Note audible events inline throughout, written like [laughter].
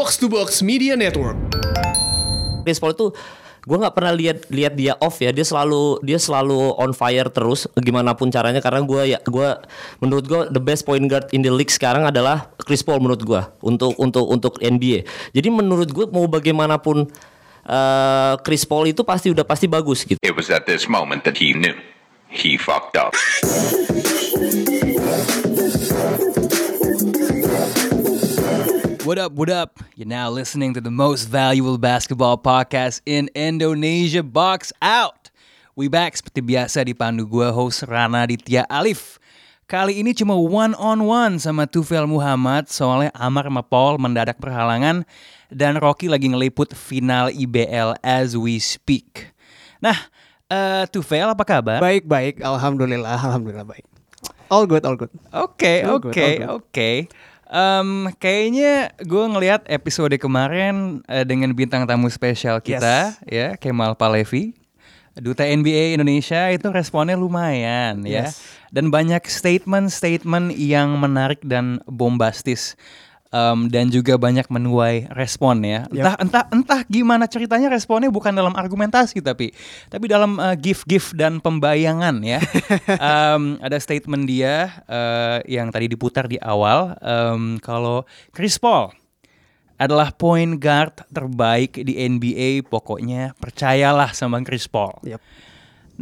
Box to Box Media Network. Chris Paul itu gue nggak pernah lihat lihat dia off ya dia selalu dia selalu on fire terus gimana pun caranya karena gue ya gue menurut gue the best point guard in the league sekarang adalah Chris Paul menurut gue untuk untuk untuk NBA jadi menurut gue mau bagaimanapun uh, Chris Paul itu pasti udah pasti bagus gitu It was at this moment that he knew he fucked up. [laughs] What up, what up? You're now listening to the most valuable basketball podcast in Indonesia, Box Out. We back seperti biasa dipandu gue host Rana Ditya Alif. Kali ini cuma one on one sama Tufel Muhammad soalnya Amar sama Paul mendadak berhalangan dan Rocky lagi ngeliput final IBL as we speak. Nah, eh Tufel apa kabar? Baik, baik. Alhamdulillah, alhamdulillah baik. All good, all good. Oke, oke, oke. Em, kayaknya gue ngelihat episode kemarin eh, dengan bintang tamu spesial kita, ya Kemal Palevi, duta NBA Indonesia itu responnya lumayan, ya, Yes. dan banyak statement-statement yang menarik dan bombastis. Em, dan juga banyak menuai respon ya. Entah entah entah gimana ceritanya responnya bukan dalam argumentasi tapi tapi dalam eh, gift-gift dan pembayangan ya. [laughs] Em, ada statement dia eh, yang tadi diputar di awal em, kalau Chris Paul adalah point guard terbaik di NBA pokoknya percayalah sama Chris Paul. Yep.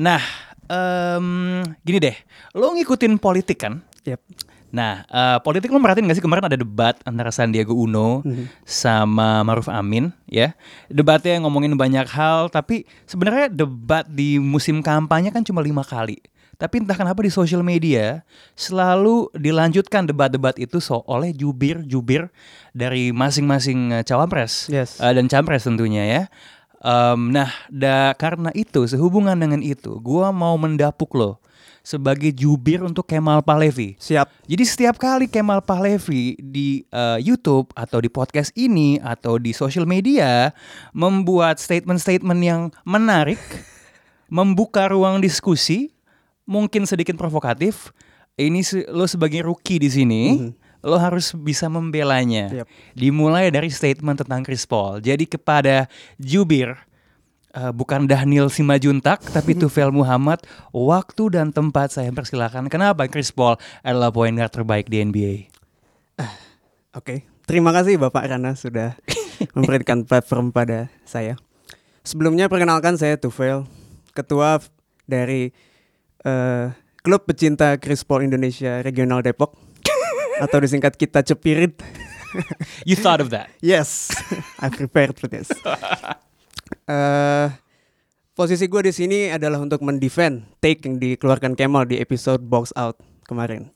Nah, em, gini deh, lo ngikutin politik kan? Yep. Nah, eh, politik lo merhatiin gak sih kemarin ada debat antara Sandiaga Uno sama Maruf Amin, ya? Debatnya ngomongin banyak hal, tapi sebenarnya debat di musim kampanye kan cuma lima kali. Tapi entah kenapa di sosial media selalu dilanjutkan debat-debat itu so oleh jubir-jubir dari masing-masing eh, cawapres Yes. eh, dan capres tentunya ya. Em, nah, da, karena itu sehubungan dengan itu, gua mau mendapuk lo sebagai jubir untuk Kemal Palevi. Siap. Jadi setiap kali Kemal Pahlevi di eh, YouTube atau di podcast ini atau di social media membuat statement-statement yang menarik, [laughs] membuka ruang diskusi, mungkin sedikit provokatif, ini se- lo sebagai rookie di sini, lo harus bisa membelanya. Yap. Dimulai dari statement tentang Chris Paul. Jadi kepada jubir eh, bukan Daniel Simajuntak tapi Tufel Muhammad waktu dan tempat saya persilakan kenapa Chris Paul adalah point guard terbaik di NBA Oke. Terima kasih Bapak Rana sudah [laughs] memberikan platform pada saya. Sebelumnya perkenalkan saya Tufel, ketua dari eh, klub pecinta Chris Paul Indonesia Regional Depok [laughs] atau disingkat kita Cepirit. you thought of that [laughs] Yes, I prepared for this. Eh, posisi gue di sini adalah untuk mendefend take yang dikeluarkan Kemal di episode Box Out kemarin.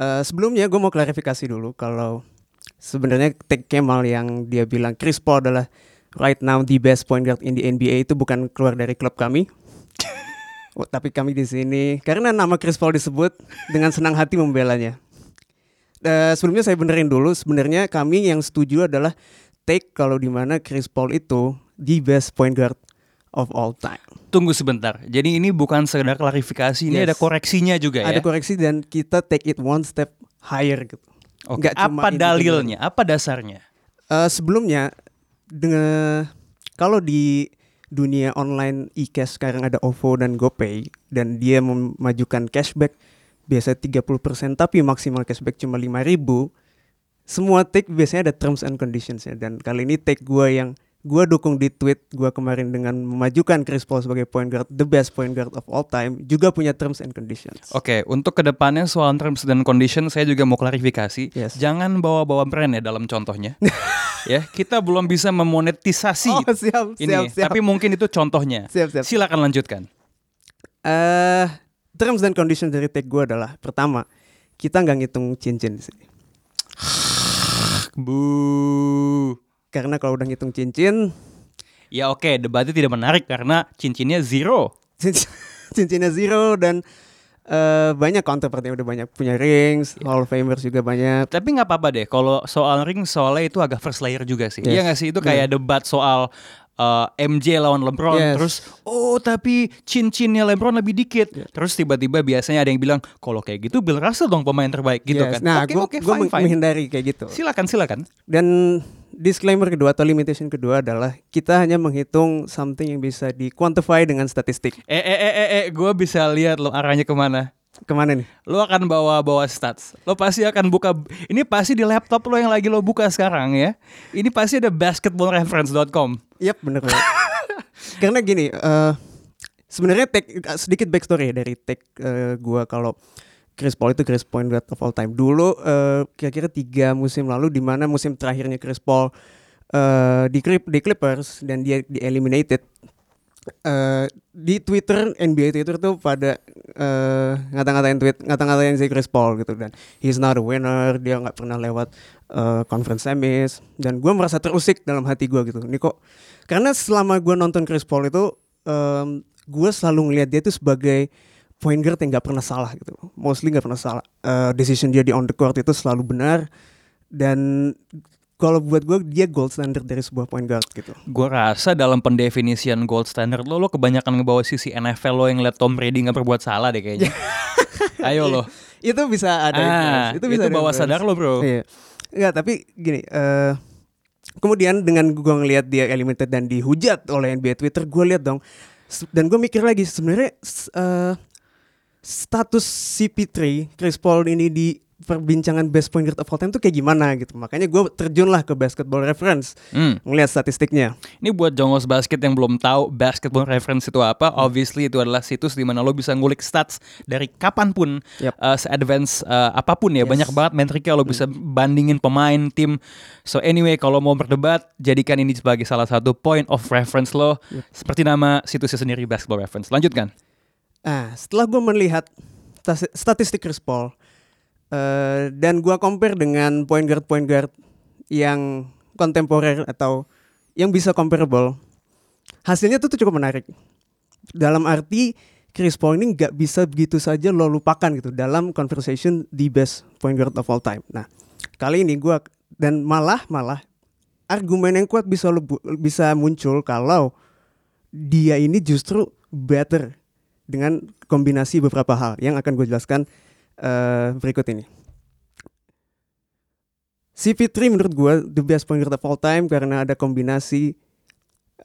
Eh, sebelumnya gue mau klarifikasi dulu kalau sebenarnya take Kemal yang dia bilang Chris Paul adalah right now the best point guard in the NBA itu bukan keluar dari klub kami. [laughs] Oh, tapi kami di sini karena nama Chris Paul disebut dengan senang hati membelanya. Eh, sebelumnya saya benerin dulu sebenarnya kami yang setuju adalah take kalau di mana Chris Paul itu the best point guard of all time. tunggu sebentar. Jadi ini bukan sekedar klarifikasi ini Yes. ada koreksinya juga ya? Ada koreksi dan kita take it one step higher gitu. Oke, cuma apa dalilnya? Apa dasarnya? Eh, sebelumnya dengan kalau di dunia online e-cash sekarang ada OVO dan GoPay dan dia memajukan cashback biasa 30% tapi maksimal cashback cuma 5000 semua take biasanya ada terms and conditions ya dan kali ini take gua yang gua dukung di tweet gua kemarin dengan memajukan Chris Paul sebagai point guard the best point guard of all time juga punya terms and conditions. Oke, untuk ke depannya soal terms dan condition saya juga mau klarifikasi. Yes. Jangan bawa-bawa brand ya dalam contohnya. [laughs] ya, kita belum bisa memonetisasi Oh, siap, ini, siap, siap. tapi mungkin itu contohnya. Siap, siap. Silakan lanjutkan. Eh, terms dan conditions dari take gue adalah pertama, kita nggak ngitung cincin di sini. [sighs] Bu. Karena kalau udah ngitung cincin, Ya oke, debatnya tidak menarik karena cincinnya zero. cincin- [laughs] cincinnya zero dan eh, banyak counterpart yang udah banyak punya rings, Hall of Famers juga banyak. Tapi nggak apa-apa deh. Kalau soal ring soalnya itu agak first layer juga sih. Yes. Iya nggak sih itu kayak debat soal uh, MJ lawan LeBron. Yes. Terus oh tapi cincinnya LeBron lebih dikit. Terus tiba-tiba biasanya ada yang bilang kalau kayak gitu Bill Russell dong pemain terbaik gitu Yes. kan. Nah, Oke gue oke fine fine. menghindari kayak gitu. Silakan silakan. Dan disclaimer kedua atau limitation kedua adalah kita hanya menghitung something yang bisa di quantify dengan statistik. Eh eh eh eh, eh gue bisa lihat lo arahnya ke mana. Ke mana nih? Lo akan bawa bawa stats. Lo pasti akan buka. Ini pasti di laptop lo yang lagi lo buka sekarang ya. Ini pasti ada basketballreference.com. Yap, bener banget. [laughs] Karena gini, eh sebenarnya take sedikit backstory dari take eh, gua kalau Chris Paul itu Chris point guard of all time. Dulu eh, kira-kira tiga musim lalu di mana musim terakhirnya Chris Paul eh, di Clip- di Clippers dan dia di eliminated eh, di Twitter NBA Twitter tuh pada eh, ngata-ngatain tweet ngata-ngatain si Chris Paul gitu dan he's not a winner dia nggak pernah lewat eh, conference semis dan gue merasa terusik dalam hati gue gitu ini kok karena selama gue nonton Chris Paul itu em, gue selalu ngelihat dia tuh sebagai point guard yang nggak pernah salah gitu mostly nggak pernah salah Eh, decision dia di on the court itu selalu benar dan kalau buat gue dia gold standard dari sebuah point guard gitu Gue rasa dalam pendefinisian gold standard lo, lo kebanyakan ngebawa sisi NFL lo yang liat Tom Brady nggak berbuat salah deh kayaknya. [laughs] Ayo lo. itu bisa ada Ah, itu bisa bawa influence. sadar lo bro. Iya. Enggak, tapi gini, eh kemudian dengan gua ngelihat dia eliminated dan dihujat oleh NBA Twitter, gua lihat dong dan gue mikir lagi sebenarnya s- status CP3 Chris Paul ini di perbincangan best point guard of all time tuh kayak gimana gitu. Makanya gue terjunlah ke Basketball Reference Hmm. ngelihat statistiknya. Ini buat jongos basket yang belum tahu basketball reference itu apa, obviously itu adalah situs di mana lo bisa ngulik stats dari kapan pun, Yap. uh, se-advance uh, apa pun ya, Yes. banyak banget metriknya lo bisa bandingin pemain, tim. So anyway, kalau mau berdebat, jadikan ini sebagai salah satu point of reference lo, seperti nama situsnya sendiri basketball reference. Lanjutkan. Ah, setelah gue melihat statistik Chris Paul eh, dan gue compare dengan point guard point guard yang kontemporer atau yang bisa comparable, hasilnya tuh, tuh cukup menarik. Dalam arti Chris Paul ini nggak bisa begitu saja lo lupakan gitu dalam conversation the best point guard of all time. Nah, kali ini gue dan malah malah argumen yang kuat bisa lo bisa muncul kalau dia ini justru better dengan kombinasi beberapa hal yang akan gue jelaskan eh, berikut ini. CP3 menurut gue the best point guard of all time karena ada kombinasi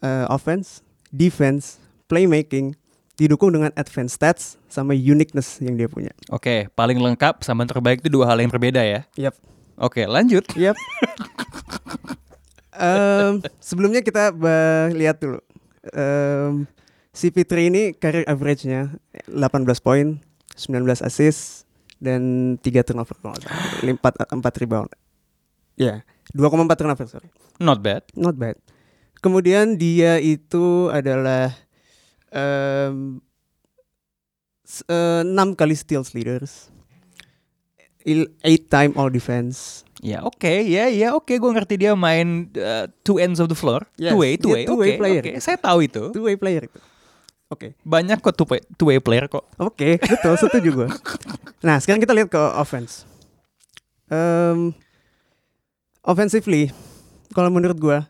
eh, offense, defense, playmaking didukung dengan advanced stats sama uniqueness yang dia punya. Oke, paling lengkap sama terbaik itu dua hal yang berbeda ya. Yap. Oke, lanjut. Yap. [laughs] Em, sebelumnya kita lihat dulu. Em, CP3 ini career average-nya 18 poin, 19 assist dan 3 turnover kalau nggak salah. 4 4 rebound. Ya, 2,4 turnover sorry. Not bad. Not bad. Kemudian dia itu adalah s- eh, 6 kali steals leaders. 8 time all defense. Ya oke, ya ya oke, gue ngerti dia main uh, two ends of the floor, Yes, two way, two way, two way player. oke, saya tahu itu. Two way player itu. Oke. Banyak kok two way, two way player kok. Oke, betul, setuju gue. [laughs] Nah, sekarang kita lihat ke offense. Um, offensively, kalau menurut gue,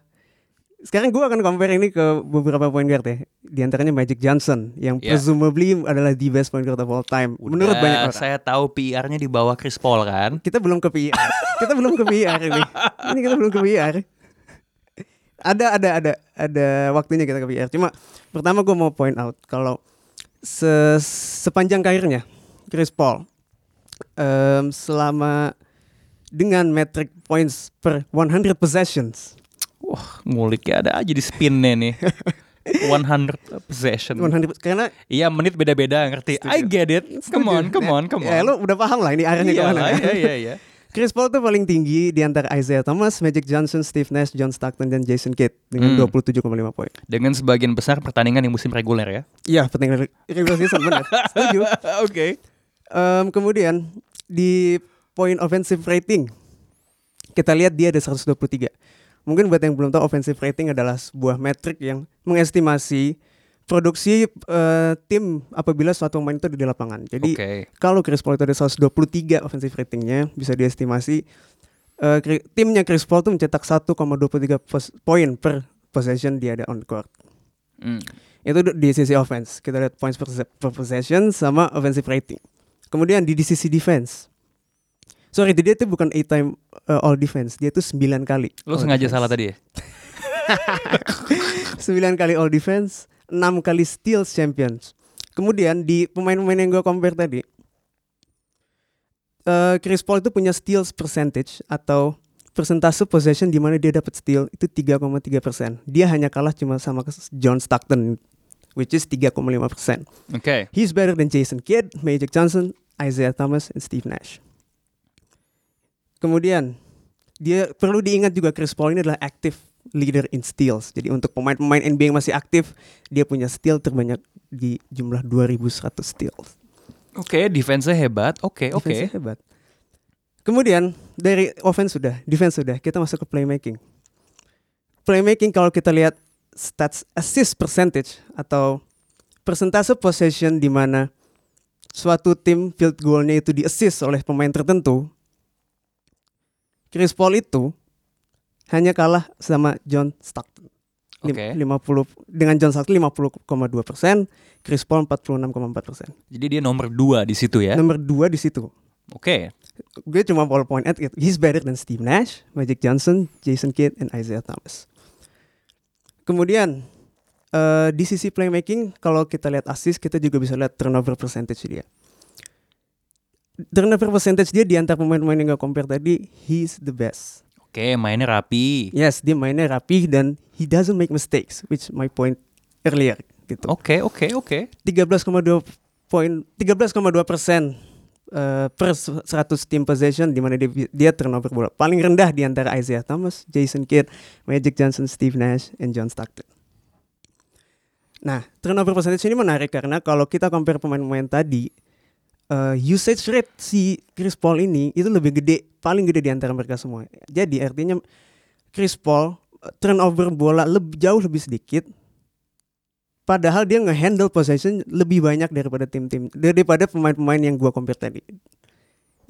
sekarang gue akan compare ini ke beberapa point guard ya. Di antaranya Magic Johnson, yang Ya. presumably adalah the best point guard of all time. menurut Udah, banyak orang. Saya tahu PR-nya di bawah Chris Paul kan. Kita belum ke PR. kita belum ke PR ini. [laughs] Ini kita belum ke PR. Ada ada ada ada waktunya kita ke PR. Cuma pertama gue mau point out kalau se sepanjang karirnya Chris Paul em, selama dengan metric points per 100 possessions. Wah, nguliknya ada aja di spinnya nih. 100 possession. 100 karena Iya, menit beda-beda, ngerti. I get it. Come on, come on, come on. Ya, lo udah paham lah ini arahnya Iya ke mana. Iya, iya, iya. Chris Paul tuh paling tinggi di antara Isaiah Thomas, Magic Johnson, Steve Nash, John Stockton, dan Jason Kidd dengan Hmm. 27,5 poin. Dengan sebagian besar pertandingan di musim reguler ya. Iya, penting re- regular season benar. [laughs] Setuju. Oke. Em, kemudian di point offensive rating kita lihat dia ada 123. Mungkin buat yang belum tahu offensive rating adalah sebuah metrik yang mengestimasi produksi eh, tim apabila suatu pemain itu ada di lapangan. Jadi Oke. kalau Chris Paul itu ada 123 offensive ratingnya bisa diestimasi eh, Kri- timnya Chris Paul itu mencetak 1,23 pos- poin per possession dia ada on court. Hmm. Itu di sisi offense. Kita lihat points per, per possession sama offensive rating. Kemudian di, di sisi defense. Sorry, dia tuh bukan 8 time uh, all defense, dia tuh 9 kali. Lo sengaja defense. salah tadi ya? [laughs] 9 kali all defense, 6 kali steals champions. Kemudian di pemain-pemain yang gue compare tadi, eh, Chris Paul itu punya steals percentage atau persentase possession di mana dia dapat steal itu 3,3 persen. Dia hanya kalah cuma sama John Stockton, which is 3,5 persen. Oke. He's better than Jason Kidd, Magic Johnson, Isaiah Thomas, and Steve Nash. Kemudian dia perlu diingat juga Chris Paul ini adalah active leader in steals. Jadi untuk pemain-pemain NBA yang masih aktif, dia punya steal terbanyak di jumlah 2100 steals. Oke, defense-nya hebat. Oke, oke. Defense-nya hebat. Kemudian dari offense sudah, defense sudah, kita masuk ke playmaking. Playmaking kalau kita lihat stats assist percentage atau persentase possession di mana suatu tim field goalnya itu di assist oleh pemain tertentu. Chris Paul itu hanya kalah sama John Stockton. Oke. 50 dengan John Stockton 50,2 persen, Chris Paul 46,4 persen. Jadi dia nomor dua di situ ya. Nomor dua di situ Oke. gue cuma ball point at. He's better than Steve Nash, Magic Johnson, Jason Kidd, and Isaiah Thomas. Kemudian eh, di sisi playmaking, kalau kita lihat assist, kita juga bisa lihat turnover percentage dia. Turnover percentage dia di antara pemain-pemain yang gak compare tadi, he's the best. Oke, mainnya rapi. Yes, dia mainnya rapi dan he doesn't make mistakes, which my point earlier gitu. Oke, oke, oke. 13,2 poin 13,2 persen eh, per 100 team possession di mana dia, dia turnover bola paling rendah di antara Isaiah Thomas, Jason Kidd, Magic Johnson, Steve Nash, and John Stockton. Nah, turnover percentage ini menarik karena kalau kita compare pemain-pemain tadi, eh, usage rate si Chris Paul ini itu lebih gede, paling gede di antara mereka semua. Jadi artinya Chris Paul eh, turnover bola lebih jauh lebih sedikit, Padahal dia nge-handle possession lebih banyak daripada tim-tim daripada pemain-pemain yang gua compare tadi.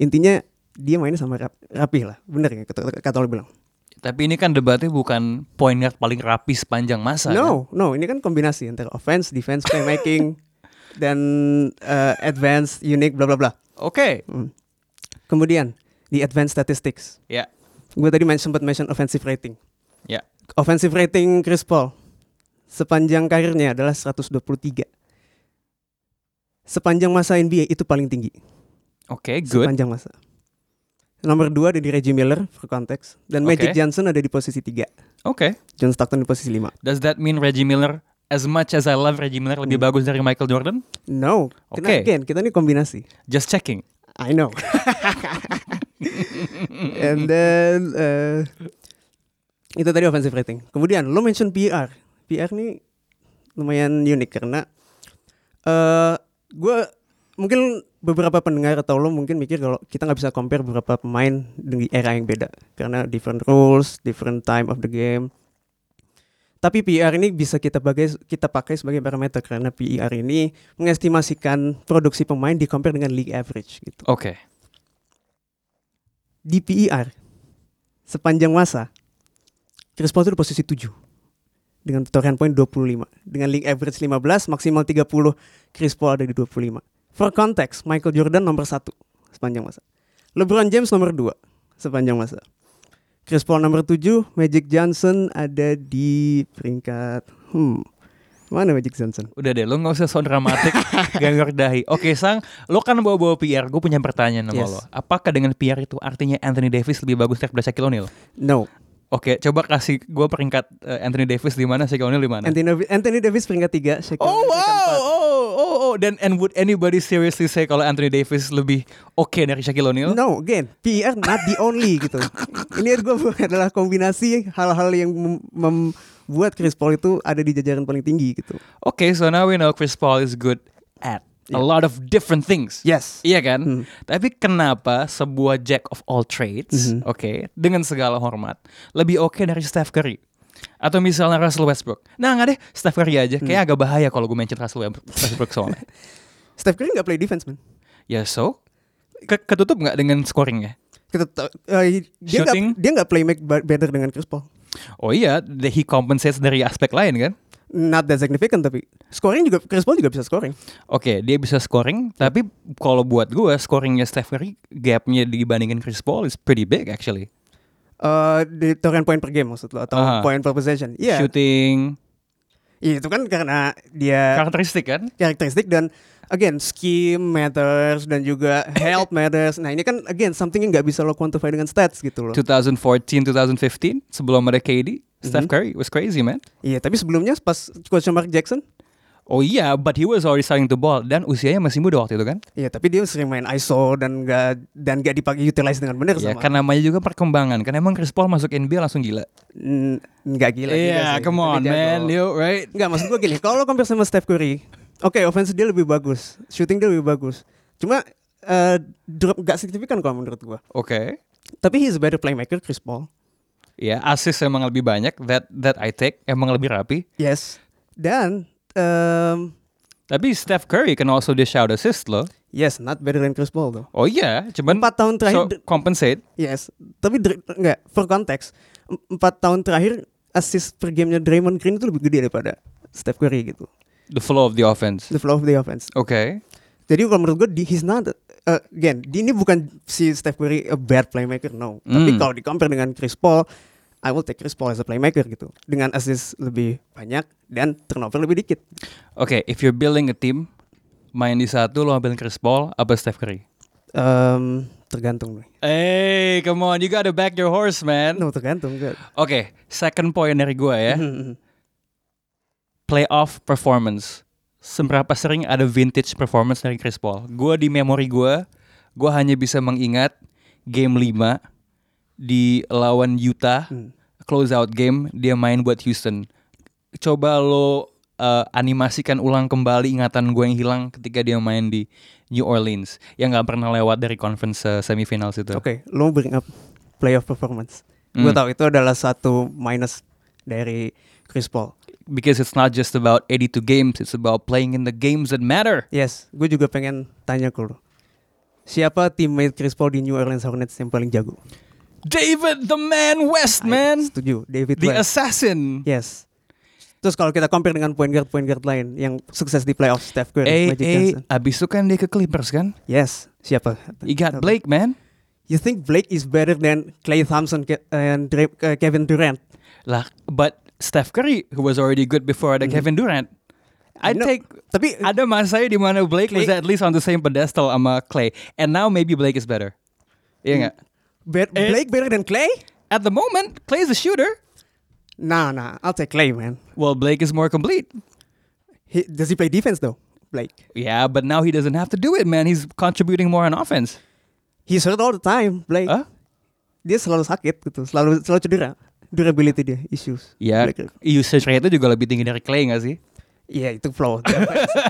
Intinya dia mainnya sama rap, rapi lah, bener ya kata, kata lo bilang. Tapi ini kan debatnya bukan point guard paling rapi sepanjang masa. kan? No, no, ini kan kombinasi antara offense, defense, playmaking [laughs] dan uh, advanced, unique, bla bla bla. Oke. Hmm. Kemudian di advanced statistics, Ya. gue tadi men- sempat mention offensive rating. Ya. Offensive rating Chris Paul sepanjang karirnya adalah 123. Sepanjang masa NBA itu paling tinggi. Oke, good. sepanjang masa. Nomor dua ada di Reggie Miller for konteks dan Oke. Magic Johnson ada di posisi tiga. Oke. John Stockton di posisi lima. Does that mean Reggie Miller as much as I love Reggie Miller lebih bagus dari Michael Jordan? No, Oke. Karena again kita ini kombinasi. Just checking. I know. [laughs] And then eh, itu tadi offensive rating. Kemudian lo mention PR. PR ini lumayan unik karena eh gue mungkin beberapa pendengar atau lo mungkin mikir kalau kita nggak bisa compare beberapa pemain di era yang beda karena different rules, different time of the game. Tapi PR ini bisa kita pakai kita pakai sebagai parameter karena PR ini mengestimasikan produksi pemain di compare dengan league average gitu. Oke. di PER sepanjang masa Chris Paul itu di posisi 7 dengan total point 25 dengan league average 15 maksimal 30 Chris Paul ada di 25 for context Michael Jordan nomor 1 sepanjang masa. LeBron James nomor 2 sepanjang masa Chris Paul nomor 7 Magic Johnson ada di peringkat hmm mana Magic Johnson Udah deh, lo gak usah so dramatik [laughs] Ganggu dahi Oke Sang, lo kan bawa-bawa PR Gue punya pertanyaan sama Yes. lo Apakah dengan PR itu artinya Anthony Davis lebih bagus daripada Shaquille O'Neal? no Oke, coba kasih gue peringkat eh, Anthony Davis di mana, Shaquille O'Neal di mana? Anthony, Davis- Anthony Davis peringkat 3 Shaquille Oh O'Neal peringkat wow, empat. oh oh oh, dan and would anybody seriously say kalau Anthony Davis lebih oke dari Shaquille O'Neal? No, again, PR not the only gitu. Ini gue adalah kombinasi hal-hal yang mem- membuat Chris Paul itu ada di jajaran paling tinggi gitu. Oke, so now we know Chris Paul is good at a lot of different things. Yes. Iya kan? Hmm. Tapi kenapa sebuah jack of all trades, Mhm. oke, dengan segala hormat, lebih oke dari Steph Curry? Atau misalnya Russell Westbrook? Nah nggak deh, Steph Curry aja. Hmm. Kayak agak bahaya kalau gue mention Russell Westbrook soalnya. [laughs] Steph Curry nggak play defense man. ya so, Ke- ketutup nggak dengan scoringnya? Ta- eh, dia nggak dia nggak play make better dengan Chris Paul. Oh iya, the- he compensates dari aspek lain kan? Not that significant tapi scoring juga Chris Paul juga bisa scoring. Oke, dia bisa scoring, tapi kalau buat gue scoringnya Steph Curry gapnya dibandingin Chris Paul is pretty big actually. Eh di toren point per game maksud lo atau Aha. point per possession. Iya. Shooting, Iya, itu kan karena dia karakteristik kan? karakteristik dan again scheme matters dan juga help [laughs] matters. Nah, ini kan again something yang nggak bisa lo quantify dengan stats gitu loh. 2014, 2015 sebelum ada KD, Steph Mhm. Curry was crazy man. Iya, tapi sebelumnya pas coach Mark Jackson, Oh iya, but he was already starting to ball dan usianya masih muda waktu itu kan? iya tapi dia sering main ISO dan nggak dan nggak dipakai utilize dengan benar Ya sama. kan namanya juga perkembangan. Kan emang Chris Paul masuk NBA langsung gila. Mm, nggak gila juga Iya, sih, come on man, you right? Nggak, maksud gue gini, kalau lo compare sama Steph Curry, oke offense dia lebih bagus, shooting dia lebih bagus. Cuma eh, drop nggak signifikan kalau menurut gue. Oke. Tapi he's a better playmaker, Chris Paul. Ya, assist emang lebih banyak. That that I take emang lebih rapi. Yes. Dan em, Tapi Steph Curry can also dish out assist loh. yes, not better than Chris Paul though. Oh iya, cuman Empat tahun terakhir, so, compensate. yes. Tapi Dr- nggak, for context, em- empat tahun terakhir assist per gamenya Draymond Green itu lebih gede daripada Steph Curry gitu. The flow of the offense. The flow of the offense. Oke. Jadi kalau menurut gue, he's not uh, again. Ini bukan si Steph Curry a bad playmaker, no. Tapi Hmm. kalau di compare dengan Chris Paul, I will take Chris Paul as a playmaker gitu. Dengan assist lebih banyak dan turnover lebih dikit. Oke, if you're building a team, main di satu lo ambil Chris Paul apa Steph Curry? Um, tergantung. Hey, come on, you gotta back your horse, man. No, tergantung. Oke, second point dari gue ya. Mhm. Playoff performance. Seberapa sering ada vintage performance dari Chris Paul? Gue di memori gue, gue hanya bisa mengingat game 5 di lawan Utah, Hmm. close out game, dia main buat Houston. Coba lo uh, animasikan ulang kembali ingatan gue yang hilang ketika dia main di New Orleans, yang nggak pernah lewat dari conference uh, semifinals itu. Oke, lo bring up playoff performance. Gue Hmm. tahu itu adalah satu minus dari Chris Paul. Because it's not just about 82 games, it's about playing in the games that matter. Yes, gue juga pengen tanya ke lo. Siapa teammate Chris Paul di New Orleans Hornets yang paling jago? David the Man West, man. Setuju, David The West. assassin. Yes. Terus kalau kita compare dengan point guard point guard lain yang sukses di playoff Steph Curry, Eh, Magic eh, Johnson. abis itu kan dia ke Clippers kan? Yes, siapa? You got Blake, man. You think Blake is better than Clay Thompson and Kevin Durant? Lah, but Steph Curry, who was already good before ada Mhm. Kevin Durant, I No, take Tapi ada masanya di mana Blake was at least on the same pedestal sama Clay, and now maybe Blake is better. Iya nggak? be- eh. Blake better than Clay? At the moment, Clay is a shooter. Nah, nah, I'll take Clay, man. Well, Blake is more complete. He, does he play defense though? Blake. Yeah, but now he doesn't have to do it, man. He's contributing more on offense. He's hurt all the time, Blake. Huh? Dia selalu sakit gitu, selalu selalu cedera. Durability dia issues. Ya, usage rate itu juga lebih tinggi dari Clay nggak sih? Iya itu flow.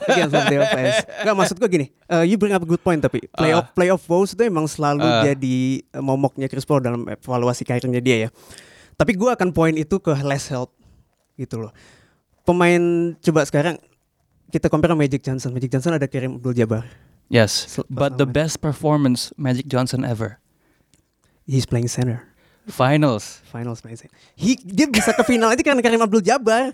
Again flow the offense. Gak maksud gue gini. uh, you bring up a good point tapi playoff Ah. playoff woes itu emang selalu Ah. jadi uh, momoknya Chris Paul dalam evaluasi karirnya dia ya. Tapi gue akan point itu ke less help gitu loh. Pemain coba sekarang kita compare Magic Johnson. Magic Johnson ada Kareem Abdul-Jabbar. Yes, Sel- but the best performance Magic Johnson ever. He's playing center. Finals. Finals center. He, dia bisa ke final itu karena Kareem Abdul-Jabbar.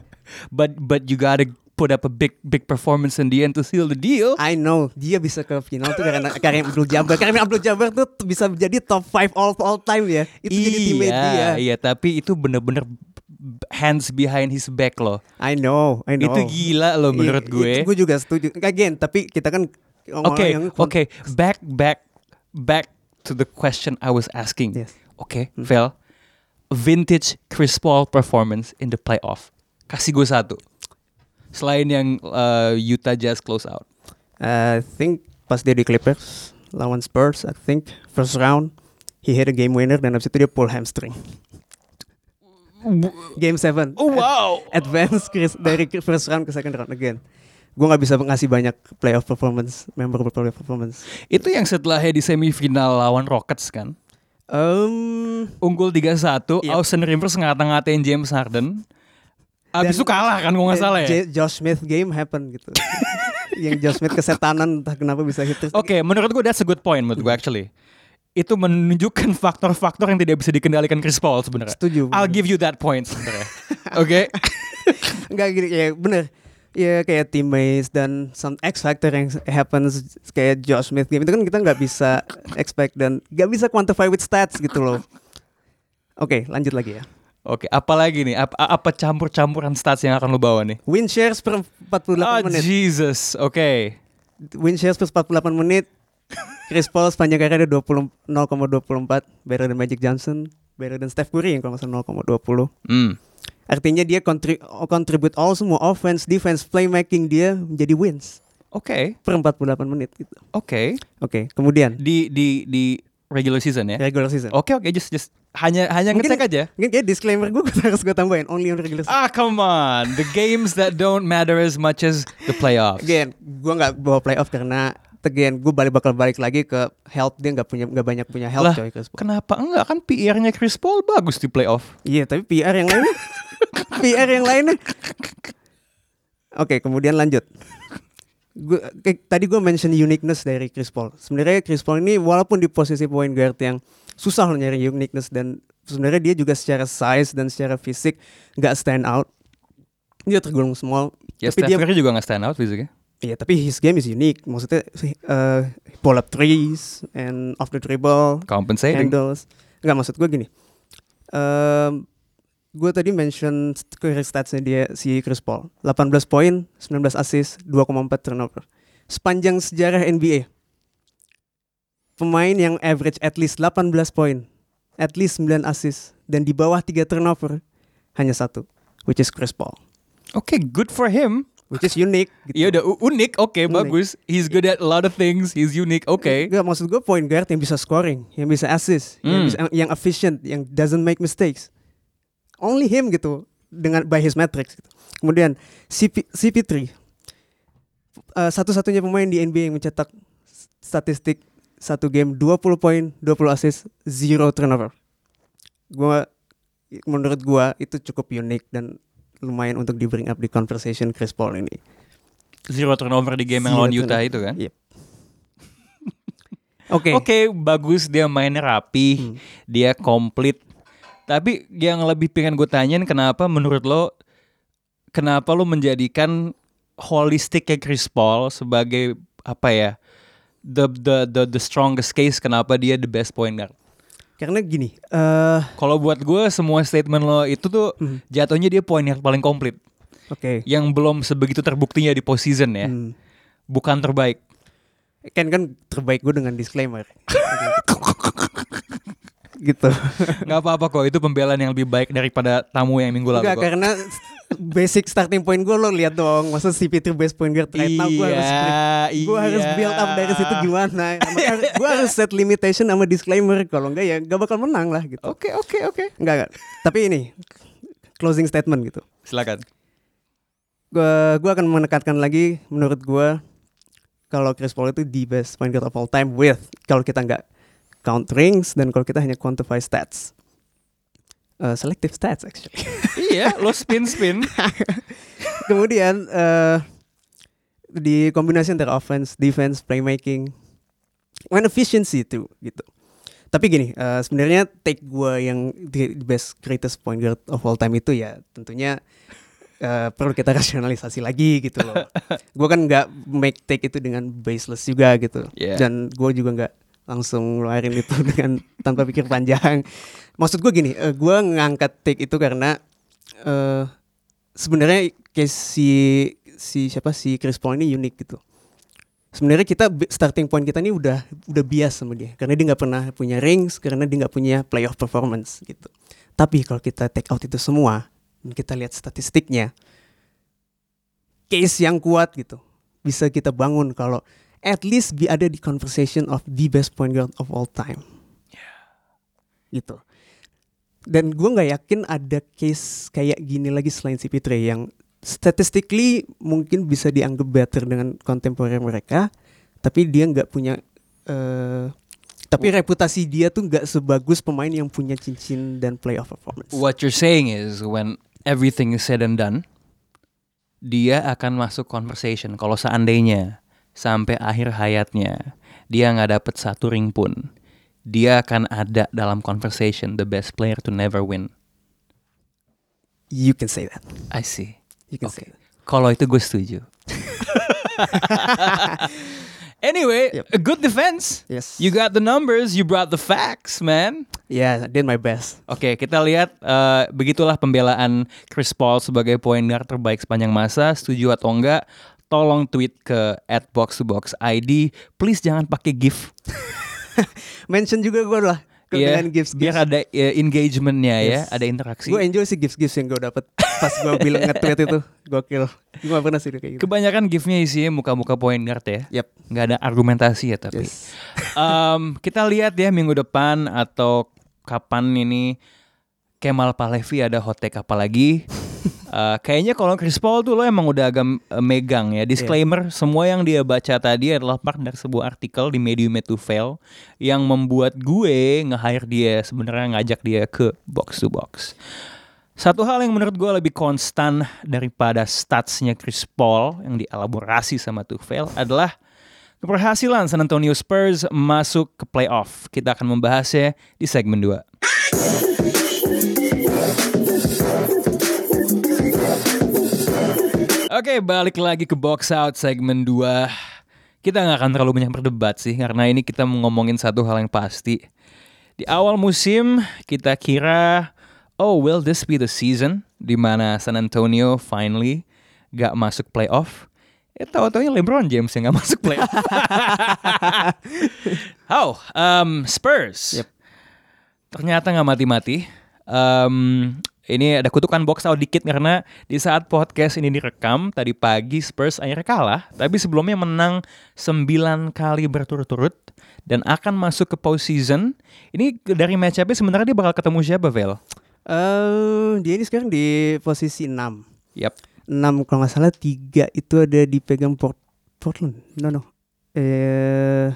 But but you gotta put up a big big performance in the end to seal the deal. I know dia bisa ke final tuh karena Kareem Abdul-Jabbar. Kareem Abdul-Jabbar tuh bisa jadi top 5 all all time ya. Itu jadi teammate dia. iya, iya, tapi itu bener-bener hands behind his back loh. I know, I know. Itu gila loh menurut Iya, gue. Gue juga setuju. Again, tapi kita kan ngomong Oke, yang oke, back back back to the question I was asking. Yes. Oke, Vel, vintage Chris Paul performance in the playoff. Kasih gue satu. Selain yang uh, Utah Jazz close out. I think pas dia di Clippers lawan Spurs, I think first round he hit a game winner dan abis itu dia pull hamstring. Game 7. Oh wow. Advance Chris, dari first round ke second round again. Gue nggak bisa ngasih banyak playoff performance, memorable playoff performance. Itu yang setelahnya di semifinal lawan Rockets kan. Um, Unggul 3-1, Iya. Austin Rivers ngata-ngatain James Harden. Abis Dan- itu kalah kan gue nggak salah ya. J- Josh Smith game happen gitu. [laughs] yang Josh Smith kesetanan entah kenapa bisa hit. Oke, menurut gue that's a good point menurut gue actually. Itu menunjukkan faktor-faktor yang tidak bisa dikendalikan Chris Paul sebenarnya. Setuju. I'll give you that point sebenarnya. [laughs] Oke. Enggak gini ya bener ya kayak teammates dan some X factor yang happens kayak Josh Smith game itu kan kita nggak bisa expect dan nggak bisa quantify with stats gitu loh. Oke, lanjut lagi ya. Oke, apalagi nih? Apa, apa campur-campuran stats yang akan lu bawa nih? Win shares per 48 Oh menit. Jesus, oke. Win shares per 48 menit. Chris Paul sepanjang karirnya 20 0,24 better than Magic Johnson, better than Steph Curry yang kalau nggak salah 0,20. Hmm. Artinya dia kontri- contribute all semua offense, defense, playmaking dia menjadi wins Oke, per 48 menit gitu. oke. Oke, kemudian Di di di regular season ya? regular season. Oke oke, just just hanya hanya Mungkin- ngecek aja. Mungkin kayak disclaimer gue [laughs] harus gue tambahin only on regular season. Ah come on, the games that don't matter as much as the playoffs. Again, gue nggak bawa playoff karena again gue balik bakal balik lagi ke health dia nggak punya nggak banyak punya health Lah, coy Chris Paul. kenapa enggak kan PR-nya Chris Paul bagus di playoff? Iya, tapi PR yang lainnya [laughs] PR yang lainnya. Oke, kemudian lanjut. Gua, kayak tadi gue mention uniqueness dari Chris Paul. Sebenarnya Chris Paul ini walaupun di posisi point guard yang susah loh nyari uniqueness dan sebenarnya dia juga secara size dan secara fisik nggak stand out. Dia tergolong small. Ya tapi Steph dia Curry juga nggak stand out fisiknya. Iya, tapi his game is unique. Maksudnya uh, pull up threes and off the dribble, Compensating. handles. Enggak maksud gue gini. Um, gue tadi mention career statsnya dia si Chris Paul. 18 poin, 19 assist, 2,4 turnover. Sepanjang sejarah NBA. Pemain yang average at least 18 poin, at least 9 assist dan di bawah 3 turnover hanya satu, which is Chris Paul. Oke, good for him. Which is unique. gitu. Iya udah unik, oke Unik. bagus. He's good at a lot of things. He's unique, oke. Enggak maksud gue point guard yang bisa scoring, yang bisa assist, yang, Hmm. bisa, yang efficient, yang doesn't make mistakes. Only him gitu dengan by his metrics gitu. Kemudian CP, CP3 uh, satu-satunya pemain di NBA yang mencetak statistik satu game 20 poin, 20 assist, zero turnover. Gua menurut gua itu cukup unik dan lumayan untuk di bring up di conversation Chris Paul ini. Zero turnover di game yang lawan Utah turnover. itu kan. Yep. [laughs] Oke. Oke, bagus dia mainnya rapi, Hmm. dia komplit. Tapi yang lebih pengen gue tanyain kenapa menurut lo kenapa lo menjadikan holistik kayak Chris Paul sebagai apa ya? The the the the strongest case kenapa dia the best point guard. Karena gini, eh Kalau buat gue semua statement lo itu tuh Hmm. jatuhnya dia point guard paling komplit oke. yang belum sebegitu terbuktinya di postseason ya. Hmm. Bukan terbaik. Kan kan terbaik gue dengan disclaimer. gitu. [laughs] nggak apa-apa kok itu pembelaan yang lebih baik daripada tamu yang minggu lalu Enggak kok. karena basic starting point gue lo lihat dong. Masa CP3 best point guard right now gue harus Iya, gue harus iya. build up dari situ gimana. [laughs] gue harus set limitation sama disclaimer. Kalau enggak ya gak bakal menang lah gitu. Oke oke oke. Enggak enggak. Tapi ini closing statement gitu. Silakan. Gue gua akan menekankan lagi menurut gue kalau Chris Paul itu the best point guard of all time with kalau kita nggak count rings dan kalau kita hanya quantify stats. Uh, selective stats actually. [laughs] iya, lo spin spin. [laughs] Kemudian eh di kombinasi antara offense, defense, playmaking, and efficiency tuh gitu. Tapi gini, eh, sebenarnya take gue yang the best greatest point guard of all time itu ya tentunya eh, perlu kita rasionalisasi lagi gitu loh. [laughs] gue kan nggak make take itu dengan baseless juga gitu. Yeah. Dan gue juga nggak langsung ngeluarin itu [laughs] dengan tanpa pikir panjang. Maksud gue gini, eh, gue ngangkat take itu karena eh sebenarnya kayak si si siapa si Chris Paul ini unik gitu. Sebenarnya kita starting point kita ini udah udah bias sama dia karena dia nggak pernah punya rings karena dia nggak punya playoff performance gitu. Tapi kalau kita take out itu semua dan kita lihat statistiknya, case yang kuat gitu bisa kita bangun kalau at least be ada di conversation of the best point guard of all time. Gitu. Dan gue nggak yakin ada case kayak gini lagi selain CP3 yang statistically mungkin bisa dianggap better dengan kontemporer mereka, tapi dia nggak punya eh tapi reputasi dia tuh nggak sebagus pemain yang punya cincin dan playoff performance. What you're saying is when everything is said and done, dia akan masuk conversation. Kalau seandainya sampai akhir hayatnya dia nggak dapet satu ring pun, dia akan ada dalam conversation the best player to never win. You can say that. I see. You can Oke. say. Kalau itu gue setuju. [laughs] anyway, Yep. a good defense. Yes. You got the numbers, you brought the facts, man. Yeah, I did my best. Oke, kita lihat eh, begitulah pembelaan Chris Paul sebagai point guard terbaik sepanjang masa. Setuju atau enggak? Tolong tweet ke @box2boxid. Please jangan pakai GIF. [laughs] Mention juga gue lah ke Iya, dengan gifts biar ada eh, engagementnya ya, Yes. ada interaksi. Gue enjoy sih gifts-gifts yang gue dapet pas gue bilang nge-tweet itu. Gokil. Gue gak pernah sih kayak gitu. Kebanyakan GIF-nya isinya muka-muka point guard ya. Yep. Nggak ada argumentasi ya tapi. Yes. [laughs] Em, kita lihat ya minggu depan atau kapan ini Kemal Palevi ada hot take apa lagi. Eh, kayaknya kalau Chris Paul tuh lo emang udah agak eh, megang ya. Disclaimer, semua yang dia baca tadi adalah part dari sebuah artikel di Medium to Fail yang membuat gue nge-hire dia sebenarnya ngajak dia ke box to box. Satu hal yang menurut gue lebih konstan daripada statsnya Chris Paul yang dielaborasi sama Tuchel adalah keberhasilan San Antonio Spurs masuk ke playoff. Kita akan membahasnya di segmen 2. Oke, balik lagi ke box out segmen 2. Kita nggak akan terlalu banyak berdebat sih, karena ini kita mau ngomongin satu hal yang pasti. Di awal musim, kita kira, oh will this be the season di mana San Antonio finally gak masuk playoff? Eh, tahu-taunya LeBron James yang gak masuk playoff. [laughs] How? Um, Spurs. Yep. Ternyata nggak mati-mati. Um, ini ada kutukan box out dikit karena di saat podcast ini direkam tadi pagi Spurs akhirnya kalah, tapi sebelumnya menang 9 kali berturut-turut dan akan masuk ke postseason. Ini dari match up sebenarnya dia bakal ketemu siapa, Vel? Eh, dia ini sekarang di posisi 6. Yap. 6 kalau nggak salah 3 itu ada dipegang Port Portland. No no. Eh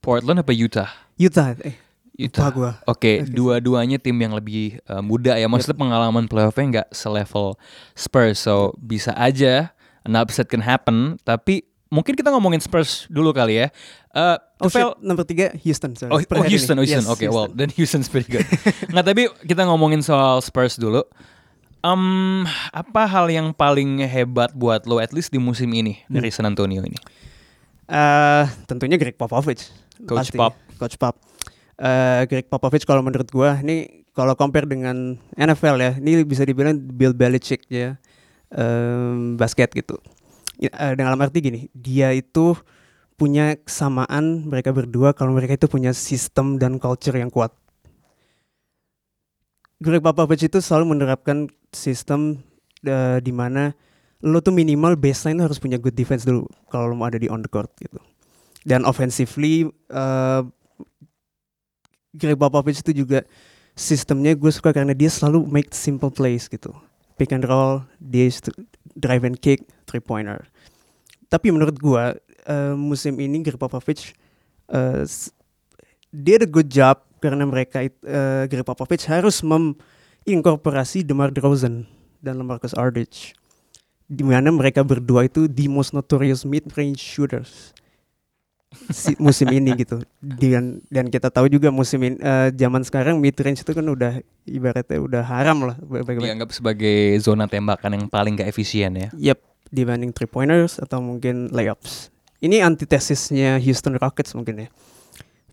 Portland apa Utah? Utah. Eh, Utah. lupa gua. Oke, Oke. dua-duanya tim yang lebih uh, muda ya. Maksudnya pengalaman playoffnya nggak selevel Spurs, so bisa aja an upset can happen. Tapi mungkin kita ngomongin Spurs dulu kali ya. Uh, Oh, shit, nomor 3 Houston. sorry. Oh, oh Houston, ini. Houston. Yes, Oke, well, Houston. then Houston's pretty good. [laughs] Nggak, tapi kita ngomongin soal Spurs dulu. Um, apa hal yang paling hebat buat lo at least di musim ini Hmm. dari San Antonio ini? Eh, tentunya Greg Popovich. Coach Pasti. Pop. Coach Pop. Eh, Greg Popovich kalau menurut gua ini kalau compare dengan NFL ya, ini bisa dibilang Bill Belichick ya em, basket gitu. Eh, dengan arti gini, dia itu punya kesamaan mereka berdua kalau mereka itu punya sistem dan culture yang kuat. Greg Popovich itu selalu menerapkan sistem eh, di mana lo tuh minimal baseline harus punya good defense dulu kalau lo mau ada di on the court gitu. Dan offensively eh Greg Popovich itu juga sistemnya gue suka karena dia selalu make simple plays gitu. Pick and roll, dia drive and kick, three pointer. Tapi menurut gue eh, musim ini Greg Popovich s- dia ada good job karena mereka eh, Greg Popovich harus menginkorporasi DeMar DeRozan dan LaMarcus Aldridge di mana mereka berdua itu the most notorious mid range shooters si, musim ini gitu dan dan kita tahu juga musim ini eh, zaman sekarang mid range itu kan udah ibaratnya udah haram lah bagi Dianggap sebagai zona tembakan yang paling gak efisien ya. Yep, dibanding three pointers atau mungkin layups. Ini antitesisnya Houston Rockets mungkin ya.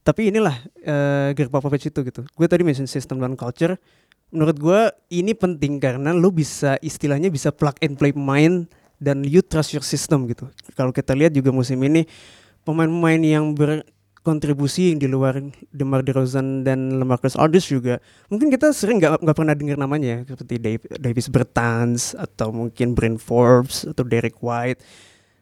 Tapi inilah eh Greg Popovich itu gitu. Gue tadi mention system dan culture. Menurut gue ini penting karena lu bisa istilahnya bisa plug and play pemain dan you trust your system gitu. Kalau kita lihat juga musim ini pemain-pemain yang berkontribusi yang di luar DeMar DeRozan dan LaMarcus Aldridge juga mungkin kita sering nggak nggak pernah dengar namanya ya, seperti Davis Bertans atau mungkin Brent Forbes atau Derek White.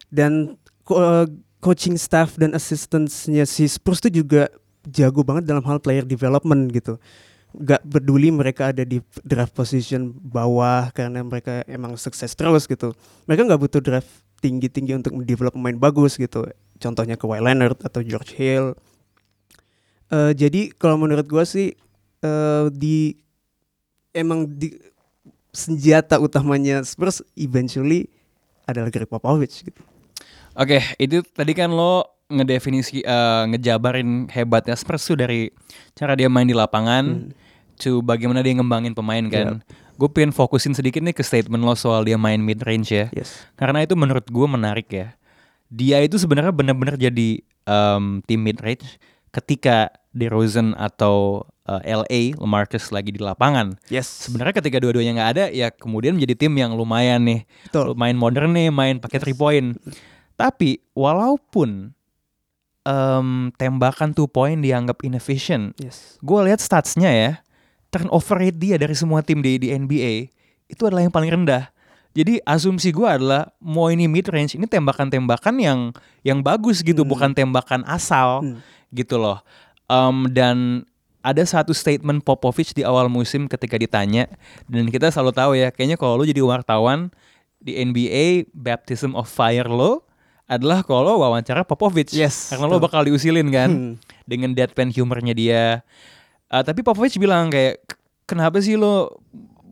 Dan eh, coaching staff dan assistantsnya si Spurs itu juga jago banget dalam hal player development gitu. Gak peduli mereka ada di draft position bawah karena mereka emang sukses terus gitu. Mereka nggak butuh draft tinggi-tinggi untuk mendevelop pemain bagus gitu contohnya Kawhi Leonard atau George Hill Eh, jadi kalau menurut gua sih eh, di emang di senjata utamanya Spurs eventually adalah Greg Popovich gitu. Oke, itu tadi kan lo ngedefinisi eh, ngejabarin hebatnya Spurs tuh dari cara dia main di lapangan Hmm. to bagaimana dia ngembangin pemain kan. Gue pengen fokusin sedikit nih ke statement lo soal dia main mid range ya. Yes. Karena itu menurut gue menarik ya. Dia itu sebenarnya benar-benar jadi um, tim mid range ketika DeRozan atau uh, LA Lamarcus lagi di lapangan. Yes. Sebenarnya ketika dua-duanya nggak ada ya kemudian menjadi tim yang lumayan nih. Betul. Main modern nih, main pakai three point. Tapi walaupun em, tembakan two point dianggap inefficient, Yes. gue lihat statsnya ya, turnover rate dia dari semua tim di di NBA itu adalah yang paling rendah. Jadi asumsi gue adalah mau ini mid range ini tembakan-tembakan yang yang bagus gitu, bukan tembakan asal Hmm. gitu loh. Em, dan ada satu statement Popovich di awal musim ketika ditanya dan kita selalu tahu ya, kayaknya kalau lu jadi wartawan di NBA baptism of fire lo adalah kalau lo wawancara Popovich Yes, karena lo betul. bakal diusilin kan Hmm. dengan deadpan humornya dia. Uh, tapi Popovich bilang kayak "K- kenapa sih lo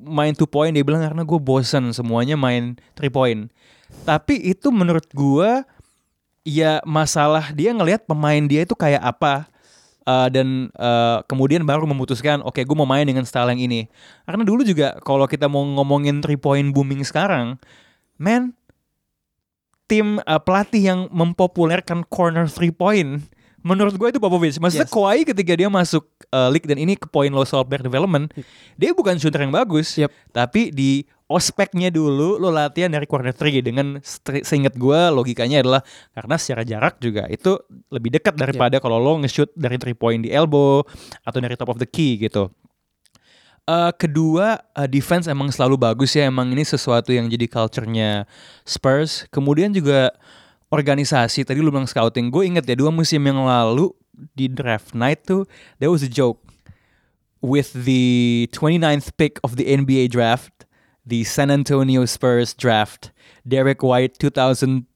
main two point? Dia bilang karena gue bosen semuanya main three point. Tapi itu menurut gue ya masalah dia ngelihat pemain dia itu kayak apa. Uh, dan uh, kemudian baru memutuskan oke gue mau main dengan style yang ini karena dulu juga kalau kita mau ngomongin three point booming sekarang man tim uh, pelatih yang mempopulerkan corner three point menurut gue itu Popovich. Maksudnya Yes. Kawhi ketika dia masuk uh, league dan ini ke poin lo soal player development, dia bukan shooter yang bagus, Yep. tapi di ospeknya dulu lo latihan dari corner three dengan seingat gue logikanya adalah karena secara jarak juga itu lebih dekat daripada kalau lo nge-shoot dari three point di elbow atau dari top of the key gitu. Eh, kedua eh, defense emang selalu bagus ya emang ini sesuatu yang jadi culture-nya Spurs. Kemudian juga organisasi tadi lu bilang scouting. Gue inget ya dua musim yang lalu di draft night tuh there was a joke with the 29th pick of the NBA draft, the San Antonio Spurs draft, Derek White 2021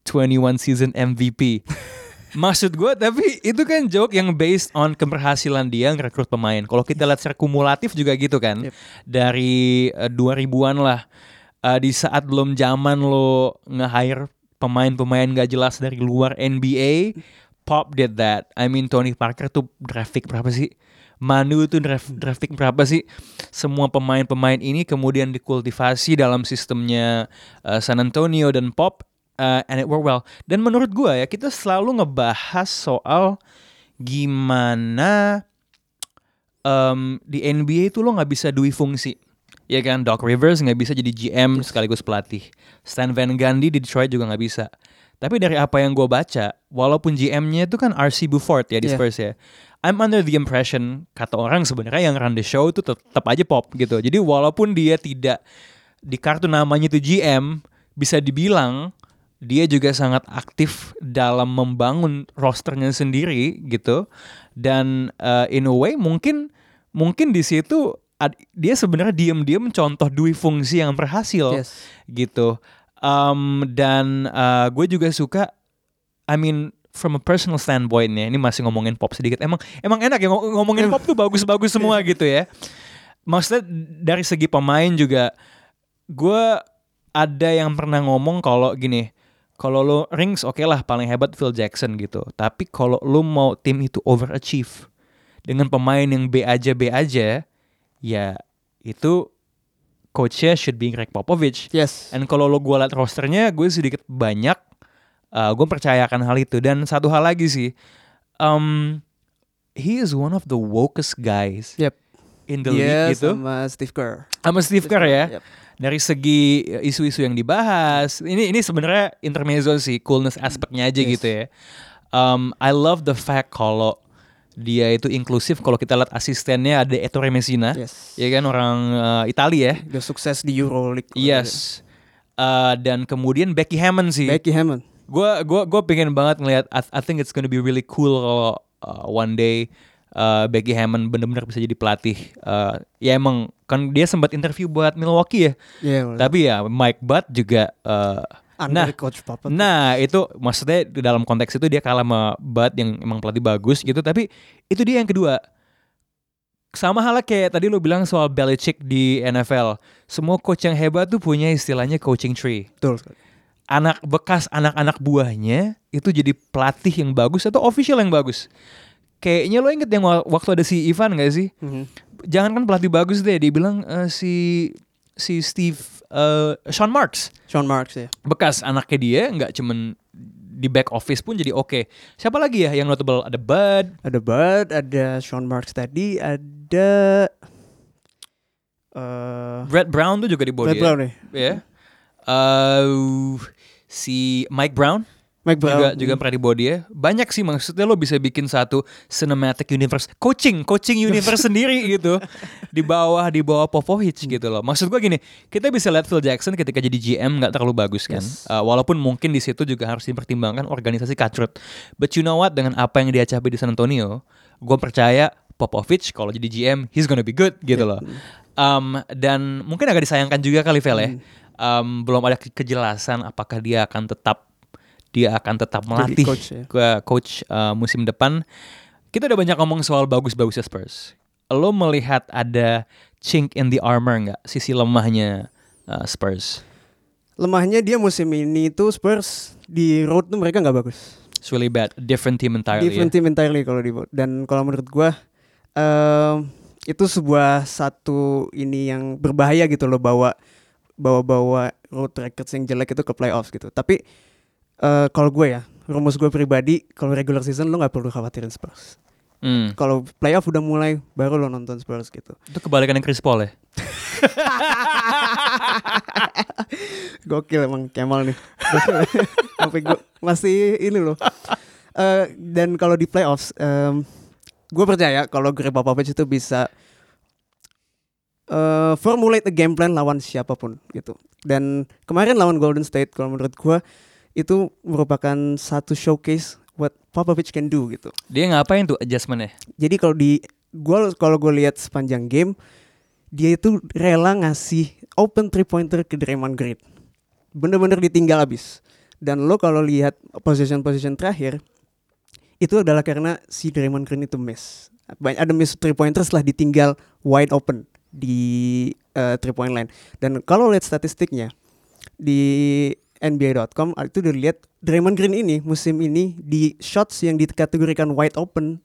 season MVP. [laughs] Maksud gue tapi itu kan joke yang based on keberhasilan dia ngerekrut pemain. Kalau kita lihat secara kumulatif juga gitu kan. Yep. Dari eh, 2000-an lah. Eh, di saat belum zaman lo nge-hire pemain-pemain gak jelas dari luar NBA, Pop did that. I mean Tony Parker tuh draft pick berapa sih? Manu tuh pick berapa sih? Semua pemain-pemain ini kemudian dikultivasi dalam sistemnya eh, San Antonio dan Pop uh, and it worked well. Dan menurut gua ya kita selalu ngebahas soal gimana em, di NBA itu lo nggak bisa dui fungsi. Ya kan, Doc Rivers nggak bisa jadi GM sekaligus pelatih. Stan Van Gundy di Detroit juga nggak bisa. Tapi dari apa yang gue baca, walaupun GM-nya itu kan RC Buford ya di Yeah. Spurs ya. I'm under the impression kata orang sebenarnya yang run the show itu tetap aja pop gitu. Jadi walaupun dia tidak di kartu namanya itu GM, bisa dibilang dia juga sangat aktif dalam membangun rosternya sendiri gitu. Dan uh, in a way mungkin mungkin di situ ad- dia sebenarnya diam-diam contoh dui fungsi yang berhasil Yes. gitu. Um, dan uh, gue juga suka, I mean from a personal standpoint ya, ini masih ngomongin pop sedikit. Emang emang enak ya ngom- ngomongin pop tuh bagus-bagus semua [laughs] gitu ya. Maksudnya dari segi pemain juga, gue ada yang pernah ngomong kalau gini, kalau lo rings oke lah paling hebat Phil Jackson gitu. Tapi kalau lo mau tim itu overachieve dengan pemain yang B aja B aja, ya itu coachnya should be Greg Popovich. Yes. Dan kalau lo gue liat rosternya, gue sedikit banyak, uh, gue percayakan hal itu. Dan satu hal lagi sih, um, he is one of the wokest guys Yep. in the Yes, league gitu. sama Steve Kerr. Sama Steve Kerr ya. Yep. Dari segi isu-isu yang dibahas, ini ini sebenarnya intermezzo sih, coolness aspeknya aja Yes. gitu ya. Um, I love the fact kalau dia itu inklusif. Kalau kita lihat asistennya ada Ettore Messina, Yes. ya kan orang uh, Italia ya. Udah sukses di Euroleague. Yes. Uh, dan kemudian Becky Hammond sih. Becky Hammond. Gue gua gua pengen banget ngelihat. I, I think it's gonna be really cool kalau uh, one day uh, Becky Hammond bener-bener bisa jadi pelatih. Uh, ya emang kan dia sempat interview buat Milwaukee ya. Iya. Tapi ya Mike Butt juga. Uh, nah, coach Papa. nah itu maksudnya di dalam konteks itu dia kalah sama Butt yang emang pelatih bagus gitu. Tapi itu dia yang kedua. Sama halnya kayak tadi lu bilang soal Belichick di NFL. Semua coach yang hebat tuh punya istilahnya coaching tree Betul. anak bekas anak-anak buahnya itu jadi pelatih yang bagus atau official yang bagus. Kayaknya lo inget yang wa- waktu ada si Ivan gak sih? Mhm. Jangan kan pelatih bagus deh, dia bilang eh, si si Steve eh, Sean Marks. Sean Marks ya. Bekas anaknya dia nggak cuman di back office pun jadi oke. Siapa lagi ya yang notable? Ada Bud, Ada Bud, ada Sean Marks tadi, ada eh Brett Brown tuh juga di bawah Brett dia. Brown ya. Ya. Eh, si Mike Brown Mike Brown. juga juga pernah di bawah dia. Banyak sih maksudnya lo bisa bikin satu cinematic universe, coaching, coaching universe [laughs] sendiri gitu. Di bawah di bawah Popovich gitu loh. Maksud gua gini, kita bisa lihat Phil Jackson ketika jadi GM nggak terlalu bagus kan. Uh, walaupun mungkin di situ juga harus dipertimbangkan organisasi cutthroat. But you know what dengan apa yang dia capai di San Antonio, gue percaya Popovich kalau jadi GM he's gonna be good gitu loh. Um, dan mungkin agak disayangkan juga kali Vel ya. Um, belum ada ke- kejelasan apakah dia akan tetap dia akan tetap melatih coach ya. ke coach uh, musim depan. Kita udah banyak ngomong soal bagus-bagusnya Spurs. Lo melihat ada chink in the armor nggak sisi lemahnya uh, Spurs? Lemahnya dia musim ini tuh Spurs di road tuh mereka nggak bagus. It's really bad, different team entirely. Different ya. team entirely kalau di dan kalau menurut gua em, itu sebuah satu ini yang berbahaya gitu loh bawa bawa bawa road records yang jelek itu ke playoffs gitu. Tapi eh, kalau gue ya rumus gue pribadi kalau regular season lo nggak perlu khawatirin Spurs. Hmm. Kalau playoff udah mulai baru lo nonton Spurs gitu. Itu kebalikannya Chris Paul ya. [laughs] Gokil emang Kemal nih. [laughs] Sampai gue masih ini loh. Eh, dan kalau di playoffs, em, gue percaya kalau Greg Popovich itu bisa eh formulate a game plan lawan siapa pun gitu. Dan kemarin lawan Golden State, kalau menurut gue itu merupakan satu showcase what Popovich can do gitu. Dia ngapain tuh adjustmentnya? Jadi kalau di gua kalau gue lihat sepanjang game dia itu rela ngasih open three pointer ke Draymond Green. Bener-bener ditinggal abis. Dan lo kalau lihat position position terakhir itu adalah karena si Draymond Green itu miss. Banyak ada miss three pointer setelah ditinggal wide open di eh, three point line. Dan kalau lihat statistiknya di NBA.com itu udah lihat Draymond Green ini musim ini di shots yang dikategorikan wide open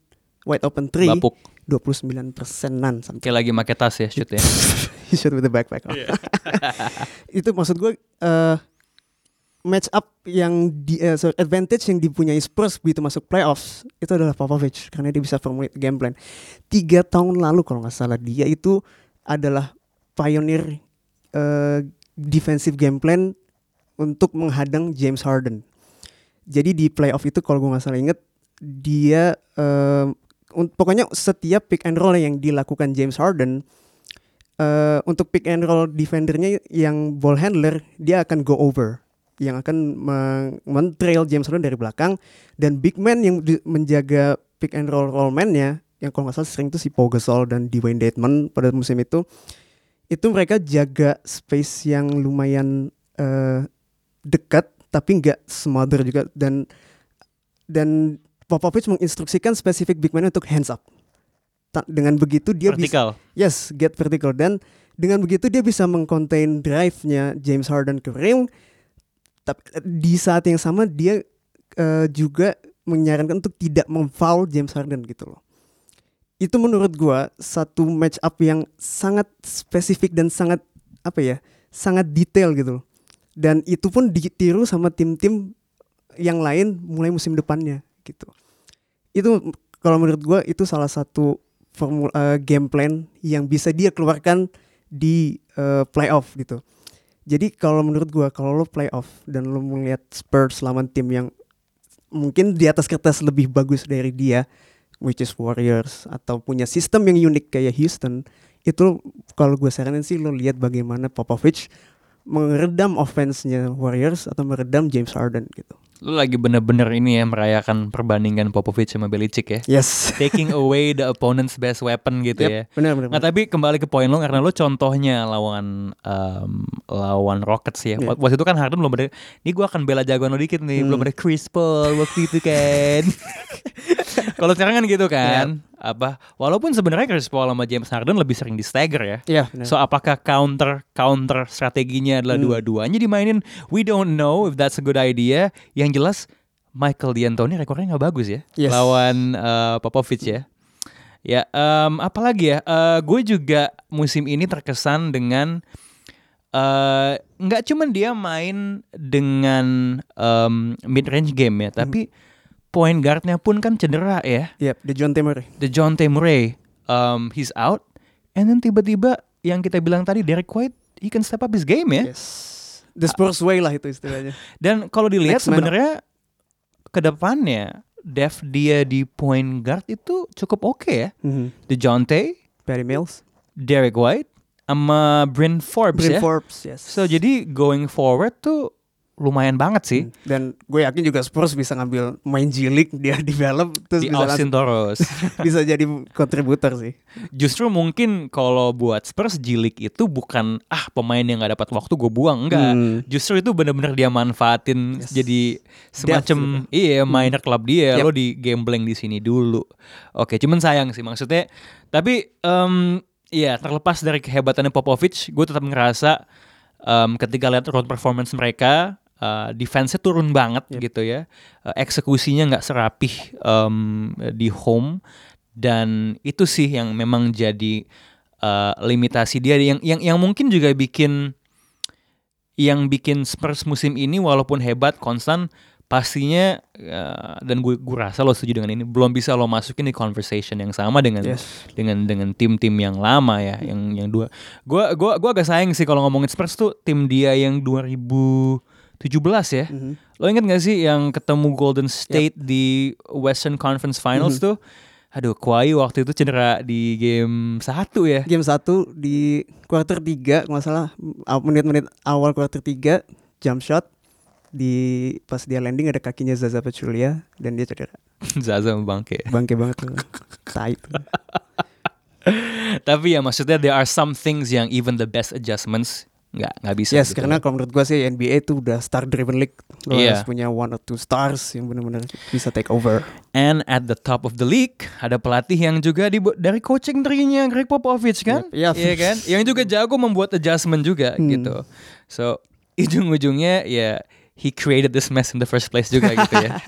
wide open three Bapuk. 29 persenan. Kayak lagi make tas ya shootnya. [laughs] He shoot with the backpack. on. [laughs] itu maksud gue eh match up yang di eh, sorry, advantage yang dipunyai Spurs begitu masuk playoffs itu adalah Popovich karena dia bisa formulate game plan. Tiga tahun lalu kalau nggak salah dia itu adalah pioneer eh, defensive game plan untuk menghadang James Harden. Jadi di playoff itu kalau gue nggak salah inget dia un- pokoknya setiap pick and roll yang dilakukan James Harden eh untuk pick and roll defendernya yang ball handler dia akan go over yang akan men- men-trail James Harden dari belakang dan big man yang menjaga pick and roll roll man-nya yang kalau nggak salah sering itu si Pau Gasol dan Dwayne Dedman pada musim itu itu mereka jaga space yang lumayan eh, dekat tapi nggak smother juga dan dan Popovich menginstruksikan spesifik big man untuk hands up. Ta- dengan begitu dia bisa. Yes, get vertical dan dengan begitu dia bisa mengcontain drive-nya James Harden ke rim. Tapi di saat yang sama dia eh, juga menyarankan untuk tidak memfoul James Harden gitu loh. Itu menurut gua satu match up yang sangat spesifik dan sangat apa ya? sangat detail gitu loh. Dan itu pun ditiru sama tim-tim yang lain mulai musim depannya gitu. Itu kalau menurut gua itu salah satu formula eh, game plan yang bisa dia keluarkan di eh, playoff gitu. Jadi kalau menurut gua kalau lo playoff dan lo melihat Spurs lawan tim yang mungkin di atas kertas lebih bagus dari dia, which is Warriors atau punya sistem yang unik kayak Houston, itu kalau gue saranin sih lo lihat bagaimana Popovich meredam offense-nya Warriors atau meredam James Harden gitu. Lu lagi bener-bener ini ya merayakan perbandingan Popovich sama Belichick ya. Yes. [laughs] Taking away the opponent's best weapon gitu ya. benar benar. Nah tapi kembali ke poin lo karena lo contohnya lawan em, lawan Rockets ya. Iya. Waktu itu kan Harden belum ada. Ini gue akan bela jagoan lo dikit nih. Belum Hmm. ada Chris Paul waktu itu kan. [laughs] Kalau sekarang kan gitu kan. Apa? Walaupun sebenarnya Chris Paul sama James Harden lebih sering di stagger ya. Iya, benar. So apakah counter counter strateginya adalah Hmm. dua-duanya dimainin? We don't know if that's a good idea. Yang jelas Michael D'Antoni rekornya nggak bagus ya Yes. lawan uh, Popovich ya. Ya, em, apalagi ya? Eh, gue juga musim ini terkesan dengan eh nggak cuman dia main dengan mid range game ya, tapi point guardnya pun kan cedera ya. Yep, the John Temer. The John Murray, um, he's out, and then tiba-tiba yang kita bilang tadi Derek White, he can step up his game ya. Yes. The Spurs way lah itu istilahnya. Dan kalau dilihat sebenarnya ke depannya depth dia di point guard itu cukup oke ya. Mhm. The Jonte, Perry Mills, Derek White, sama Bryn Forbes Bryn ya. Forbes, yes. So jadi going forward tuh lumayan banget sih. Hmm. Dan gue yakin juga Spurs bisa ngambil main League dia develop terus Di bisa Austin langsung- Toros. [laughs] bisa jadi kontributor sih. Justru mungkin kalau buat Spurs League itu bukan ah pemain yang nggak dapat waktu gue buang enggak. Hmm. Justru itu benar-benar dia manfaatin Yes. jadi semacam iya minor club dia Yep. lo di gambling di sini dulu. Oke, cuman sayang sih maksudnya. Tapi em iya terlepas dari kehebatannya Popovich, gue tetap ngerasa em, ketika lihat road performance mereka eh, defense-nya turun banget gitu ya. Eh, eksekusinya nggak serapih em, di home dan itu sih yang memang jadi eh, limitasi dia yang yang yang mungkin juga bikin yang bikin Spurs musim ini walaupun hebat konstan pastinya eh, dan gue gue rasa lo setuju dengan ini belum bisa lo masukin di conversation yang sama dengan Yes. dengan dengan tim-tim yang lama ya yang yang dua gue gua gua agak sayang sih kalau ngomongin Spurs tuh tim dia yang 2017 ya Mhm. lo inget gak sih yang ketemu Golden State di Western Conference Finals tuh aduh Kawhi waktu itu cedera di game satu ya Game 1 di quarter 3 kalau nggak salah menit-menit awal quarter 3 jump shot di pas dia landing ada kakinya Zaza Pachulia dan dia cedera. [laughs] Zaza bangke Bangke banget tuh. Tai tuh. [laughs] Tapi ya maksudnya there are some things yang even the best adjustments nggak nggak bisa. Yes, gitu. karena kalau menurut gua sih NBA tuh udah star driven league. Lo Iya. harus punya one or two stars yang benar-benar bisa take over. And at the top of the league ada pelatih yang juga di, dari coaching tree-nya Greg Popovich kan? Yep, yep. Iya kan? Yang juga jago membuat adjustment juga Hmm. gitu. So ujung-ujungnya ya he created this mess in the first place juga gitu ya. [laughs]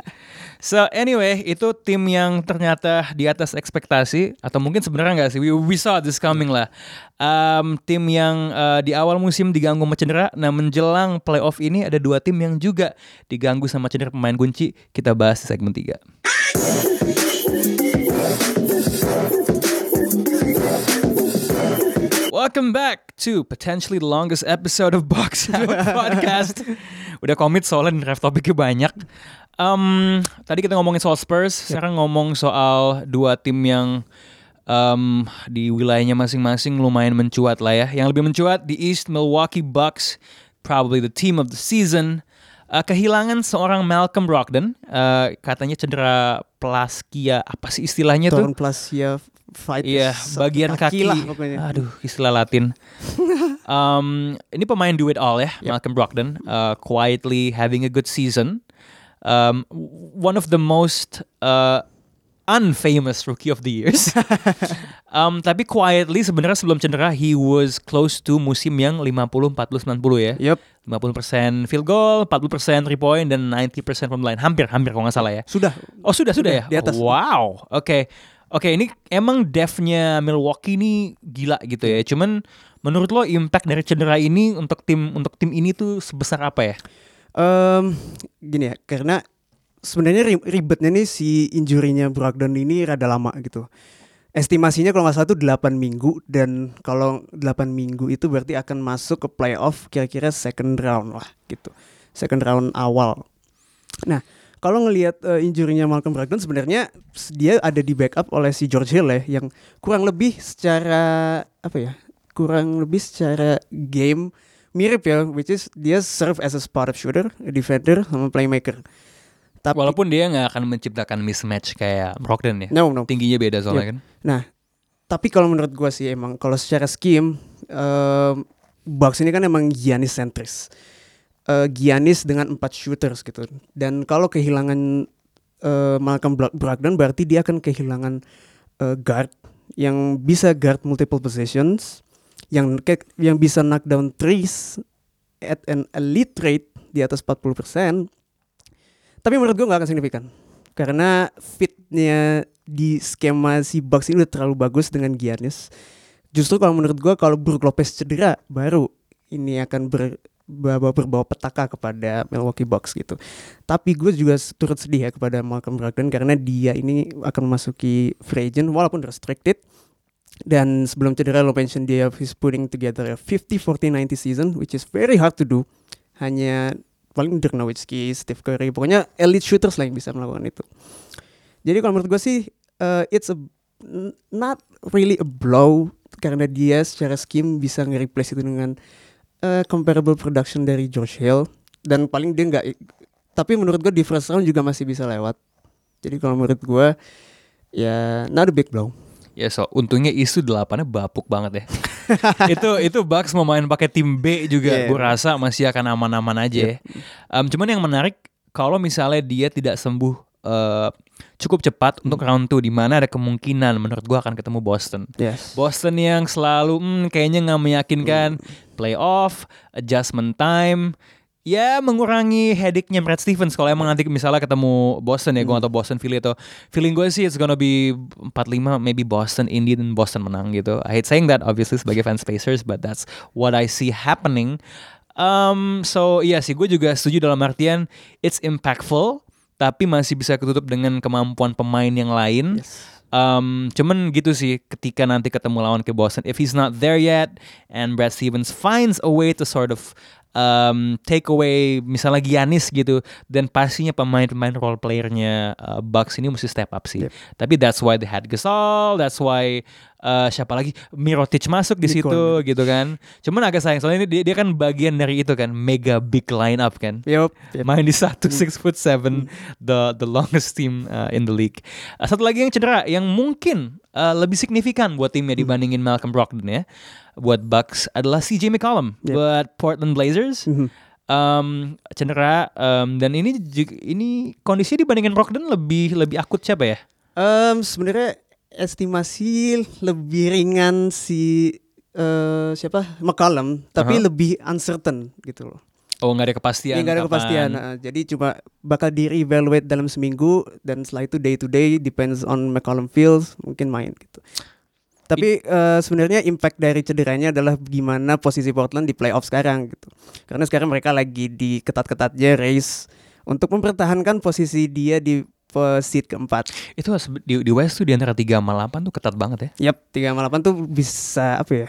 So anyway, itu tim yang ternyata di atas ekspektasi atau mungkin sebenarnya nggak sih? We, we saw this coming lah. Um, tim yang uh, di awal musim diganggu sama cedera, nah menjelang playoff ini ada dua tim yang juga diganggu sama cedera pemain kunci. Kita bahas di segmen 3. Welcome back to potentially the longest episode of Box Out [laughs] Podcast. Udah komit soalnya draft topiknya banyak. Em, tadi kita ngomongin soal Spurs, sekarang ngomong soal dua tim yang em, di wilayahnya masing-masing lumayan mencuat lah ya. Yang lebih mencuat di East Milwaukee Bucks, probably the team of the season. Eh, kehilangan seorang Malcolm Brogdon, eh, katanya cedera plaskia, apa sih istilahnya tuh? Torn plasia fight. Iya, bagian kaki. lah pokoknya. Aduh, istilah Latin. [laughs] um, ini pemain do it all ya, Malcolm Brogdon, uh, quietly having a good season. Um, one of the most uh, unfamous rookie of the years. [laughs] um, tapi quietly sebenarnya sebelum cedera he was close to musim yang 50 40 90 ya. Yup, 50% field goal, 40% three point dan 90% from line. Hampir hampir kalau nggak salah ya. sudah. Oh sudah sudah ya. di atas. Wow. Oke. Oke ini emang devnya Milwaukee ini gila gitu ya. Cuman menurut lo impact dari cedera ini untuk tim untuk tim ini tuh sebesar apa ya? Em, gini ya, karena sebenarnya ri- ribetnya nih si injurinya Brogdon ini rada lama gitu. Estimasinya kalau nggak salah tuh 8 minggu dan kalau 8 minggu itu berarti akan masuk ke playoff kira-kira second round lah gitu. Second round awal. Nah, kalau ngelihat eh, injurinya Malcolm Brogdon sebenarnya dia ada di backup oleh si George Hill ya yang kurang lebih secara apa ya? Kurang lebih secara game mirip ya which is dia serve as a spot up shooter, a defender sama playmaker. Tapi Walaupun dia nggak akan menciptakan mismatch kayak Brogdon ya. no no. Tingginya beda soalnya Yep. kan. Nah, tapi kalau menurut gua sih emang kalau secara scheme em, Bucks ini kan emang Giannis sentris. Eh, Giannis dengan empat shooters gitu. Dan kalau kehilangan eh, Malcolm Bro- Brogdon berarti dia akan kehilangan eh, guard yang bisa guard multiple positions, yang yang bisa knock down threes at an elite rate di atas 40%. Tapi menurut gue nggak akan signifikan. Karena fitnya di skema si Bucks ini udah terlalu bagus dengan Giannis. Justru kalau menurut gue kalau Brook Lopez cedera baru ini akan ber bawa berbawa petaka kepada Milwaukee Bucks gitu. Tapi gue juga turut sedih ya kepada Malcolm Brogdon karena dia ini akan memasuki free agent walaupun restricted. Dan sebelum cedera lo mention dia he's putting together a 50-40-90 season which is very hard to do. Hanya paling Dirk Nowitzki, Steve Curry, pokoknya elite shooters lah yang bisa melakukan itu. Jadi kalau menurut gue sih uh, it's a not really a blow karena dia secara scheme bisa nge-replace itu dengan uh, comparable production dari George Hill dan paling dia nggak tapi menurut gue di first round juga masih bisa lewat. Jadi kalau menurut gue ya not a big blow. Ya so untungnya isu delapannya bapuk banget ya. [laughs] itu itu Bucks mau main pakai tim B juga, Yeah. gue rasa masih akan aman-aman aja. ya. Em, cuman yang menarik kalau misalnya dia tidak sembuh eh, cukup cepat untuk round 2 di mana ada kemungkinan menurut gua akan ketemu Boston. Yes. Boston yang selalu hmm, kayaknya nggak meyakinkan playoff, adjustment time, ya mengurangi headache-nya Brad Stevens kalau emang nanti misalnya ketemu Boston ya, gua atau Boston Philly atau feeling gue sih it's gonna be 4-5 maybe Boston Indy dan Boston menang gitu. I hate saying that obviously sebagai fans Pacers but that's what I see happening. Um, so iya sih gue juga setuju dalam artian it's impactful tapi masih bisa ketutup dengan kemampuan pemain yang lain. Um, cuman gitu sih ketika nanti ketemu lawan ke Boston if he's not there yet and Brad Stevens finds a way to sort of um, take away misalnya Giannis gitu dan pastinya pemain-pemain role playernya uh, Bucks ini mesti step up sih. Yep. Tapi that's why they had Gasol, that's why uh, siapa lagi Mirotic masuk di situ gitu kan. Cuman agak sayang soalnya ini dia, dia kan bagian dari itu kan mega big lineup kan Yup. yup. main di satu six foot seven the the longest team uh, in the league. Uh, satu lagi yang cedera yang mungkin uh, lebih signifikan buat timnya dibandingin Malcolm Brogdon ya. Buat Bucks adalah CJ McCollum Yep. buat Portland Blazers. Um, cedera um, dan ini ini kondisi dibandingin Brogdon lebih lebih akut siapa ya? Em, sebenarnya estimasi lebih ringan si eh, siapa McCollum, tapi Aha. lebih uncertain gitu loh. Oh nggak ada kepastian. Nggak ada kapan. kepastian. Nah, jadi cuma bakal di reevaluate dalam seminggu dan setelah itu day to day depends on McCollum feels mungkin main gitu. Tapi eh, sebenarnya impact dari cederanya adalah gimana posisi Portland di playoff sekarang gitu. Karena sekarang mereka lagi di ketat-ketatnya race untuk mempertahankan posisi dia di seat keempat. Itu di, di West tuh di antara 3 sama 8 tuh ketat banget ya. Yap, 3 sama 8 tuh bisa apa ya?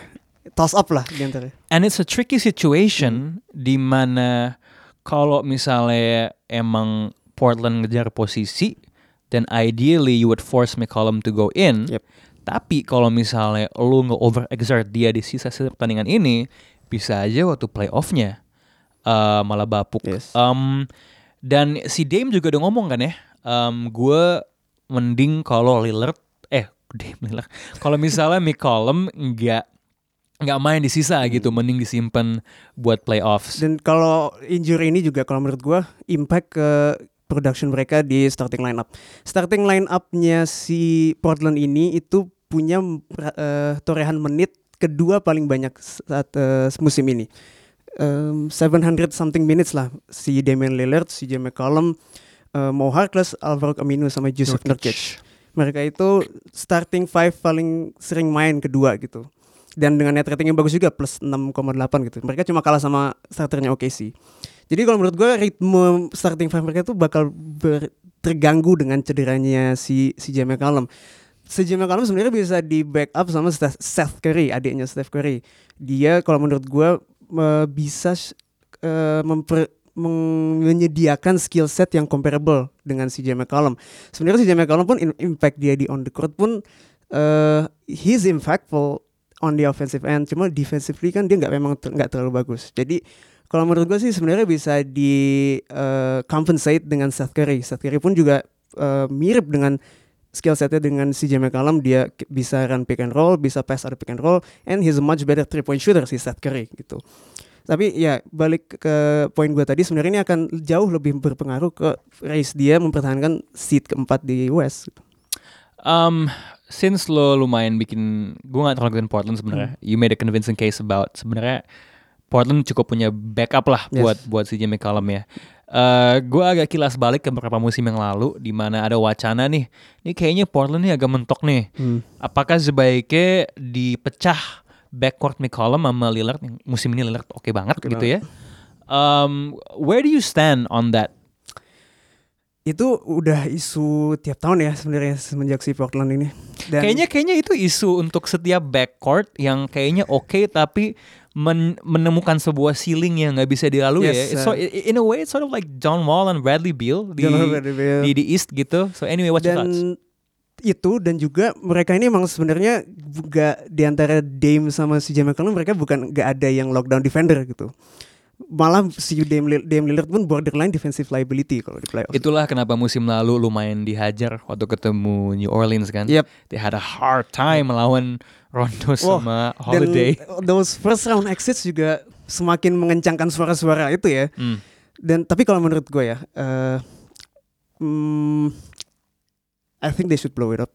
Toss up lah di antara. And it's a tricky situation di mana kalau misalnya emang Portland ngejar posisi then ideally you would force McCollum to go in. Yep. Tapi kalau misalnya lu nge overexert dia di sisa-sisa pertandingan ini, bisa aja waktu playoffnya uh, malah bapuk. Yes. Um, dan si Dame juga udah ngomong kan ya, um, gue mending kalau Lillard, eh Dame Lillard, kalau misalnya McCollum nggak nggak main di sisa gitu, mending disimpan buat playoffs. Dan kalau injury ini juga kalau menurut gua impact ke production mereka di starting lineup. Starting lineup-nya si Portland ini itu punya eh, torehan menit kedua paling banyak saat eh, musim ini. Em, 700 something minutes lah si Damian Lillard, si J. McCollum, eh, Mo Harkless, Alvaro Aminu sama Yusuf Nurkic. Mereka itu starting five paling sering main kedua gitu. Dan dengan net rating yang bagus juga plus 6,8 gitu. Mereka cuma kalah sama starternya OKC. Jadi kalau menurut gue ritme starting five mereka itu bakal ber- terganggu dengan cederanya si si J. McCollum. Si J. McCollum sebenarnya bisa di backup sama Seth Curry, adiknya Steph Curry. Dia kalau menurut gue eh, bisa eh, memper- menyediakan skill set yang comparable dengan si J. McCollum. Sebenarnya si J. McCollum pun impact dia di on the court pun eh he's impactful on the offensive end. Cuma defensively kan dia nggak memang ter- nggak terlalu bagus. Jadi kalau menurut gue sih sebenarnya bisa di eh, compensate dengan Seth Curry. Seth Curry pun juga eh, mirip dengan skill setnya dengan CJ McCollum dia bisa run pick and roll, bisa pass out pick and roll, and he's a much better three point shooter si Seth Curry gitu. Tapi ya balik ke poin gue tadi sebenarnya ini akan jauh lebih berpengaruh ke race dia mempertahankan seat keempat di West. Gitu. Um, since lo lumayan bikin, gue gak terlalu ngikutin Portland sebenarnya. Hmm. You made a convincing case about sebenarnya Portland cukup punya backup lah Yes. buat buat si Jimmy McCollum ya. Uh, gue agak kilas balik ke beberapa musim yang lalu di mana ada wacana nih, ini kayaknya Portland nih agak mentok nih. Hmm. Apakah sebaiknya dipecah backcourt McCollum sama Lillard yang musim ini Lillard oke banget gitu ya. Um, where do you stand on that? Itu udah isu tiap tahun ya sebenarnya semenjak si Portland ini. Dan Kayaknya kayaknya itu isu untuk setiap backcourt yang kayaknya oke tapi men- menemukan sebuah ceiling yang nggak bisa dilalui Yes, ya. So uh, i- in a way it's sort of like John Wall and Bradley Beal di Beal. di, di East gitu. So anyway, what's your thoughts? Itu dan juga mereka ini emang sebenarnya gak di antara Dame sama si Jamal McCollum mereka bukan gak ada yang lockdown defender gitu. Malah si Dame, Dame Lillard pun borderline defensive liability kalau di playoff. Itulah kenapa musim lalu lumayan dihajar waktu ketemu New Orleans kan. Yep. They had a hard time melawan Rondo sama Wah, Dan Holiday. those first round exits juga semakin mengencangkan suara-suara itu ya. Hmm. Dan tapi kalau menurut gue ya, hmm, I think they should blow it up.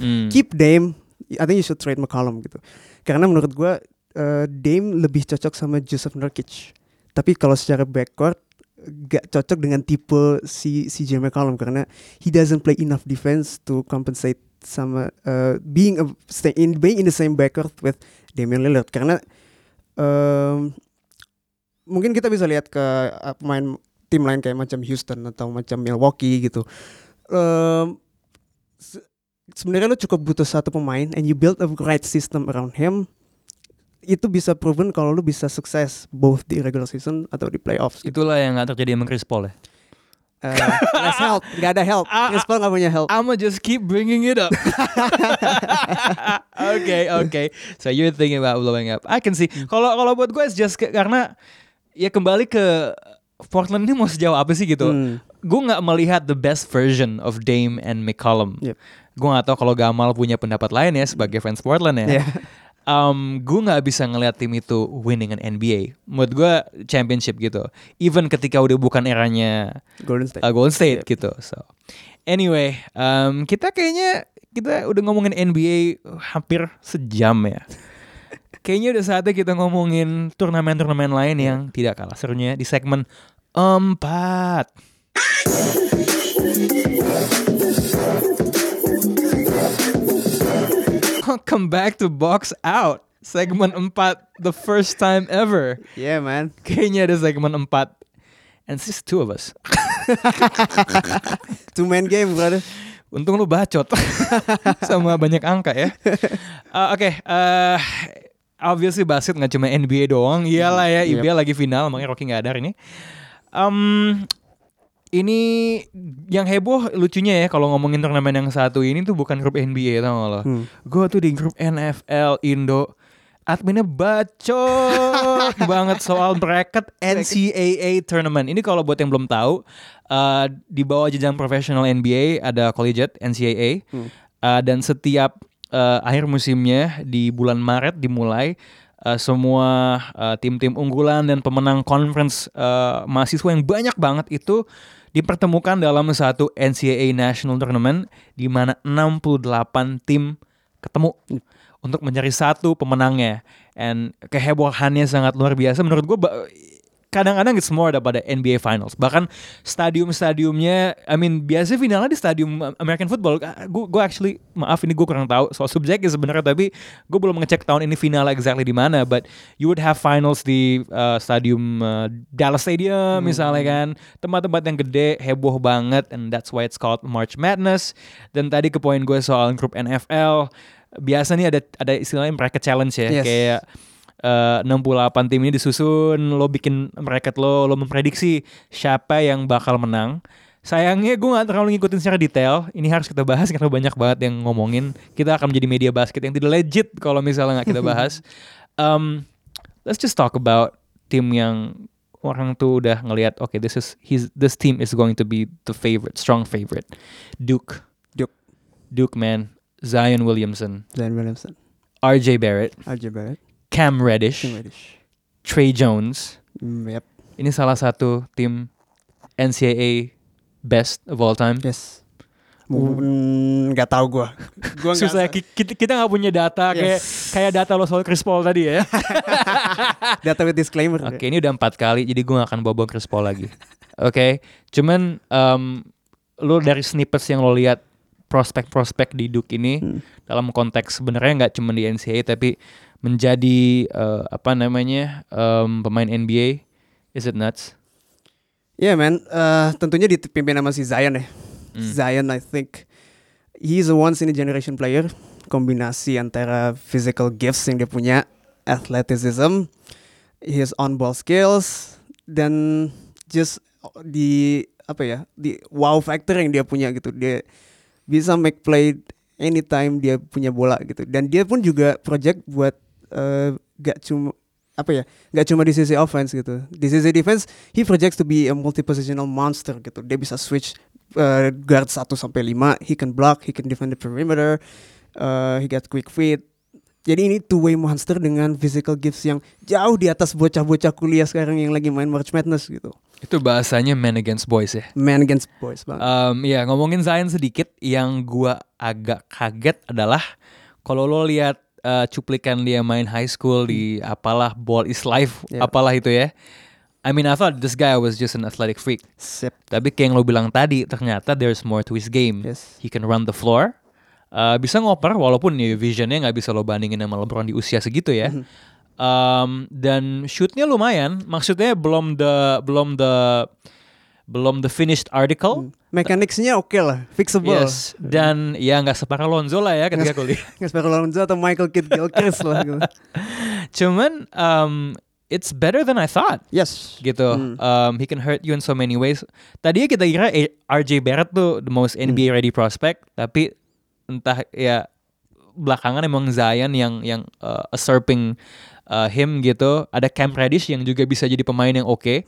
Hmm. Keep Dame, I think you should trade McCollum gitu. Karena menurut gue eh, Dame lebih cocok sama Joseph Nurkic. Tapi kalau secara backcourt gak cocok dengan tipe si si J McCollum karena he doesn't play enough defense to compensate sama eh, being a, stay in being in the same backcourt with Damian Lillard karena em, mungkin kita bisa lihat ke uh, pemain tim lain kayak macam Houston atau macam Milwaukee gitu. Se- Sebenarnya lu cukup butuh satu pemain and you build a right system around him. Itu bisa proven kalau lu bisa sukses both di regular season atau di playoffs. Gitu. Itulah yang gak terjadi sama Chris Paul ya. Uh, less help, nggak ada help. Chris Paul nggak punya help. I'ma just keep bringing it up. [laughs] okay, okay. So you're thinking about blowing up. I can see. Kalau kalau buat gue it's just ke- karena ya kembali ke Portland ini mau sejauh apa sih gitu. Hmm. Gue nggak melihat the best version of Dame and McCollum. Yep. Gue nggak tahu kalau Gamal punya pendapat lain ya sebagai fans Portland ya. Yeah. Um, gue nggak bisa ngeliat tim itu winning an NBA. Menurut gue championship gitu. Even ketika udah bukan eranya Golden State. uh, Golden State gitu. So anyway, um, kita kayaknya kita udah ngomongin NBA hampir sejam ya. [laughs] Kayaknya udah saatnya kita ngomongin turnamen-turnamen lain yang tidak kalah serunya di segmen 4. Welcome back to Box Out. Segmen 4, the first time ever. yeah man. Kayaknya ada segmen 4. And it's just two of us. [laughs] Two man game brother. Untung lu bacot [laughs] sama banyak angka ya. Uh, Oke, uh, obviously basket nggak cuma NBA doang. Iyalah ya, Yep. IBL lagi final, makanya Rocky nggak ada hari ini. Um, ini yang heboh lucunya ya kalau ngomongin turnamen yang satu ini tuh bukan grup NBA tau gak lo. Hmm. Gue tuh di grup NFL Indo adminnya bacot [laughs] banget soal bracket NCAA tournament. Ini kalau buat yang belum tahu, uh, di bawah jenjang profesional NBA ada collegiate NCAA Uh, dan setiap uh, akhir musimnya di bulan Maret dimulai uh, semua uh, tim-tim unggulan dan pemenang conference uh, mahasiswa yang banyak banget itu dipertemukan dalam satu NCAA National Tournament di mana 68 tim ketemu untuk mencari satu pemenangnya. And kehebohannya sangat luar biasa menurut gue kadang-kadang it's more daripada NBA Finals. Bahkan stadium-stadiumnya, I mean biasanya finalnya di stadium American Football. Gue gue actually maaf ini gue kurang tahu soal subjeknya sebenarnya tapi gue belum ngecek tahun ini final exactly di mana. But you would have finals di uh, stadium uh, Dallas Stadium misalnya kan, tempat-tempat yang gede heboh banget, and that's why it's called March Madness. Dan tadi ke poin gue soal grup NFL, biasa nih ada ada istilahnya bracket challenge ya, Yes. kayak eh, 68 tim ini disusun, lo bikin bracket lo, lo memprediksi siapa yang bakal menang. Sayangnya gue gak terlalu ngikutin secara detail. Ini harus kita bahas karena banyak banget yang ngomongin. Kita akan menjadi media basket yang tidak legit kalau misalnya nggak kita bahas. [laughs] Um, let's just talk about tim yang orang tuh udah ngelihat, okay, this is his this team is going to be the favorite, strong favorite. Duke, Duke. Duke man, Zion Williamson, Zion Williamson. R.J. Barrett, RJ Barrett. Cam Reddish, Tim Reddish. Trey Jones. Mm, yep. Ini salah satu tim NCAA best of all time. Yes. Mm, Nggak tahu gue. Gua [laughs] Susah ki- kita kita nggak punya data kayak Yes. kayak data lo soal Chris Paul tadi ya. [laughs] Data with disclaimer. Oke, ini udah empat kali, jadi gue gak akan bawa Chris Paul lagi. [laughs] Oke, cuman em, lo dari snippets yang lo lihat prospek-prospek di Duke ini Hmm. dalam konteks sebenarnya nggak cuma di NCAA tapi menjadi eh, apa namanya em, pemain NBA? Is it nuts? Yeah man, Eh, tentunya dipimpin sama si Zion ya. Hmm. Zion I think he's a once in a generation player. Kombinasi antara physical gifts yang dia punya, athleticism, his on ball skills, dan just di apa ya di wow factor yang dia punya gitu. Dia bisa make play anytime dia punya bola gitu. Dan dia pun juga project buat eh, gak cuma apa ya nggak cuma di sisi offense gitu. Di sisi defense he projects to be a multi positional monster gitu. Dia bisa switch uh, guard 1 sampai 5 he can block he can defend the perimeter uh, he got quick feet. Jadi ini two way monster dengan physical gifts yang jauh di atas bocah-bocah kuliah sekarang yang lagi main March Madness gitu. Itu bahasanya man against boys ya. man against boys banget. Um, ya ngomongin Zion sedikit, yang gua agak kaget adalah kalau lo lihat uh, cuplikan dia main high school di apalah ball is life, Yeah. apalah itu ya. I mean I thought this guy was just an athletic freak. Sip. Tapi kayak yang lo bilang tadi, ternyata there's more to his game. Yes. He can run the floor, uh, bisa ngoper walaupun ya visionnya nggak bisa lo bandingin sama LeBron di usia segitu ya. Um, dan shootnya lumayan, maksudnya belum the belum the belum the finished article. Mechanicsnya oke lah fixable Yes, dan ya nggak separah Lonzo lah ya ketika kuliah. [laughs] nggak seperti Lonzo atau Michael Kidd Gilchrist lah gitu. [laughs] Cuman um, it's better than I thought. yes gitu. Um, he can hurt you in so many ways. Tadinya kita kira RJ Barrett tuh the most NBA ready prospect, tapi entah ya belakangan emang Zion yang yang uh, usurping uh, him gitu. Ada Cam Reddish yang juga bisa jadi pemain yang oke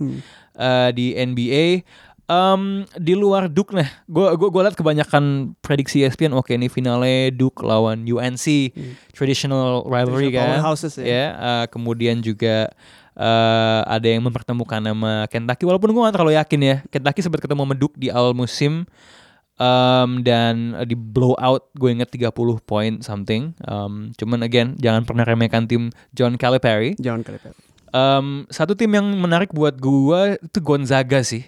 uh, di NBA. Um, di luar Duke nah, gue gue gue liat kebanyakan prediksi ESPN oke nih finalnya Duke lawan UNC, traditional rivalry Traditional kan, ya. ya. uh, kemudian juga uh, ada yang mempertemukan nama Kentucky walaupun gue gak terlalu yakin ya Kentucky sempat ketemu sama Duke di awal musim um, dan uh, di blowout gue inget 30 point something um, cuman again jangan pernah remehkan tim John Calipari jangan kali Um, satu tim yang menarik buat gua itu Gonzaga sih.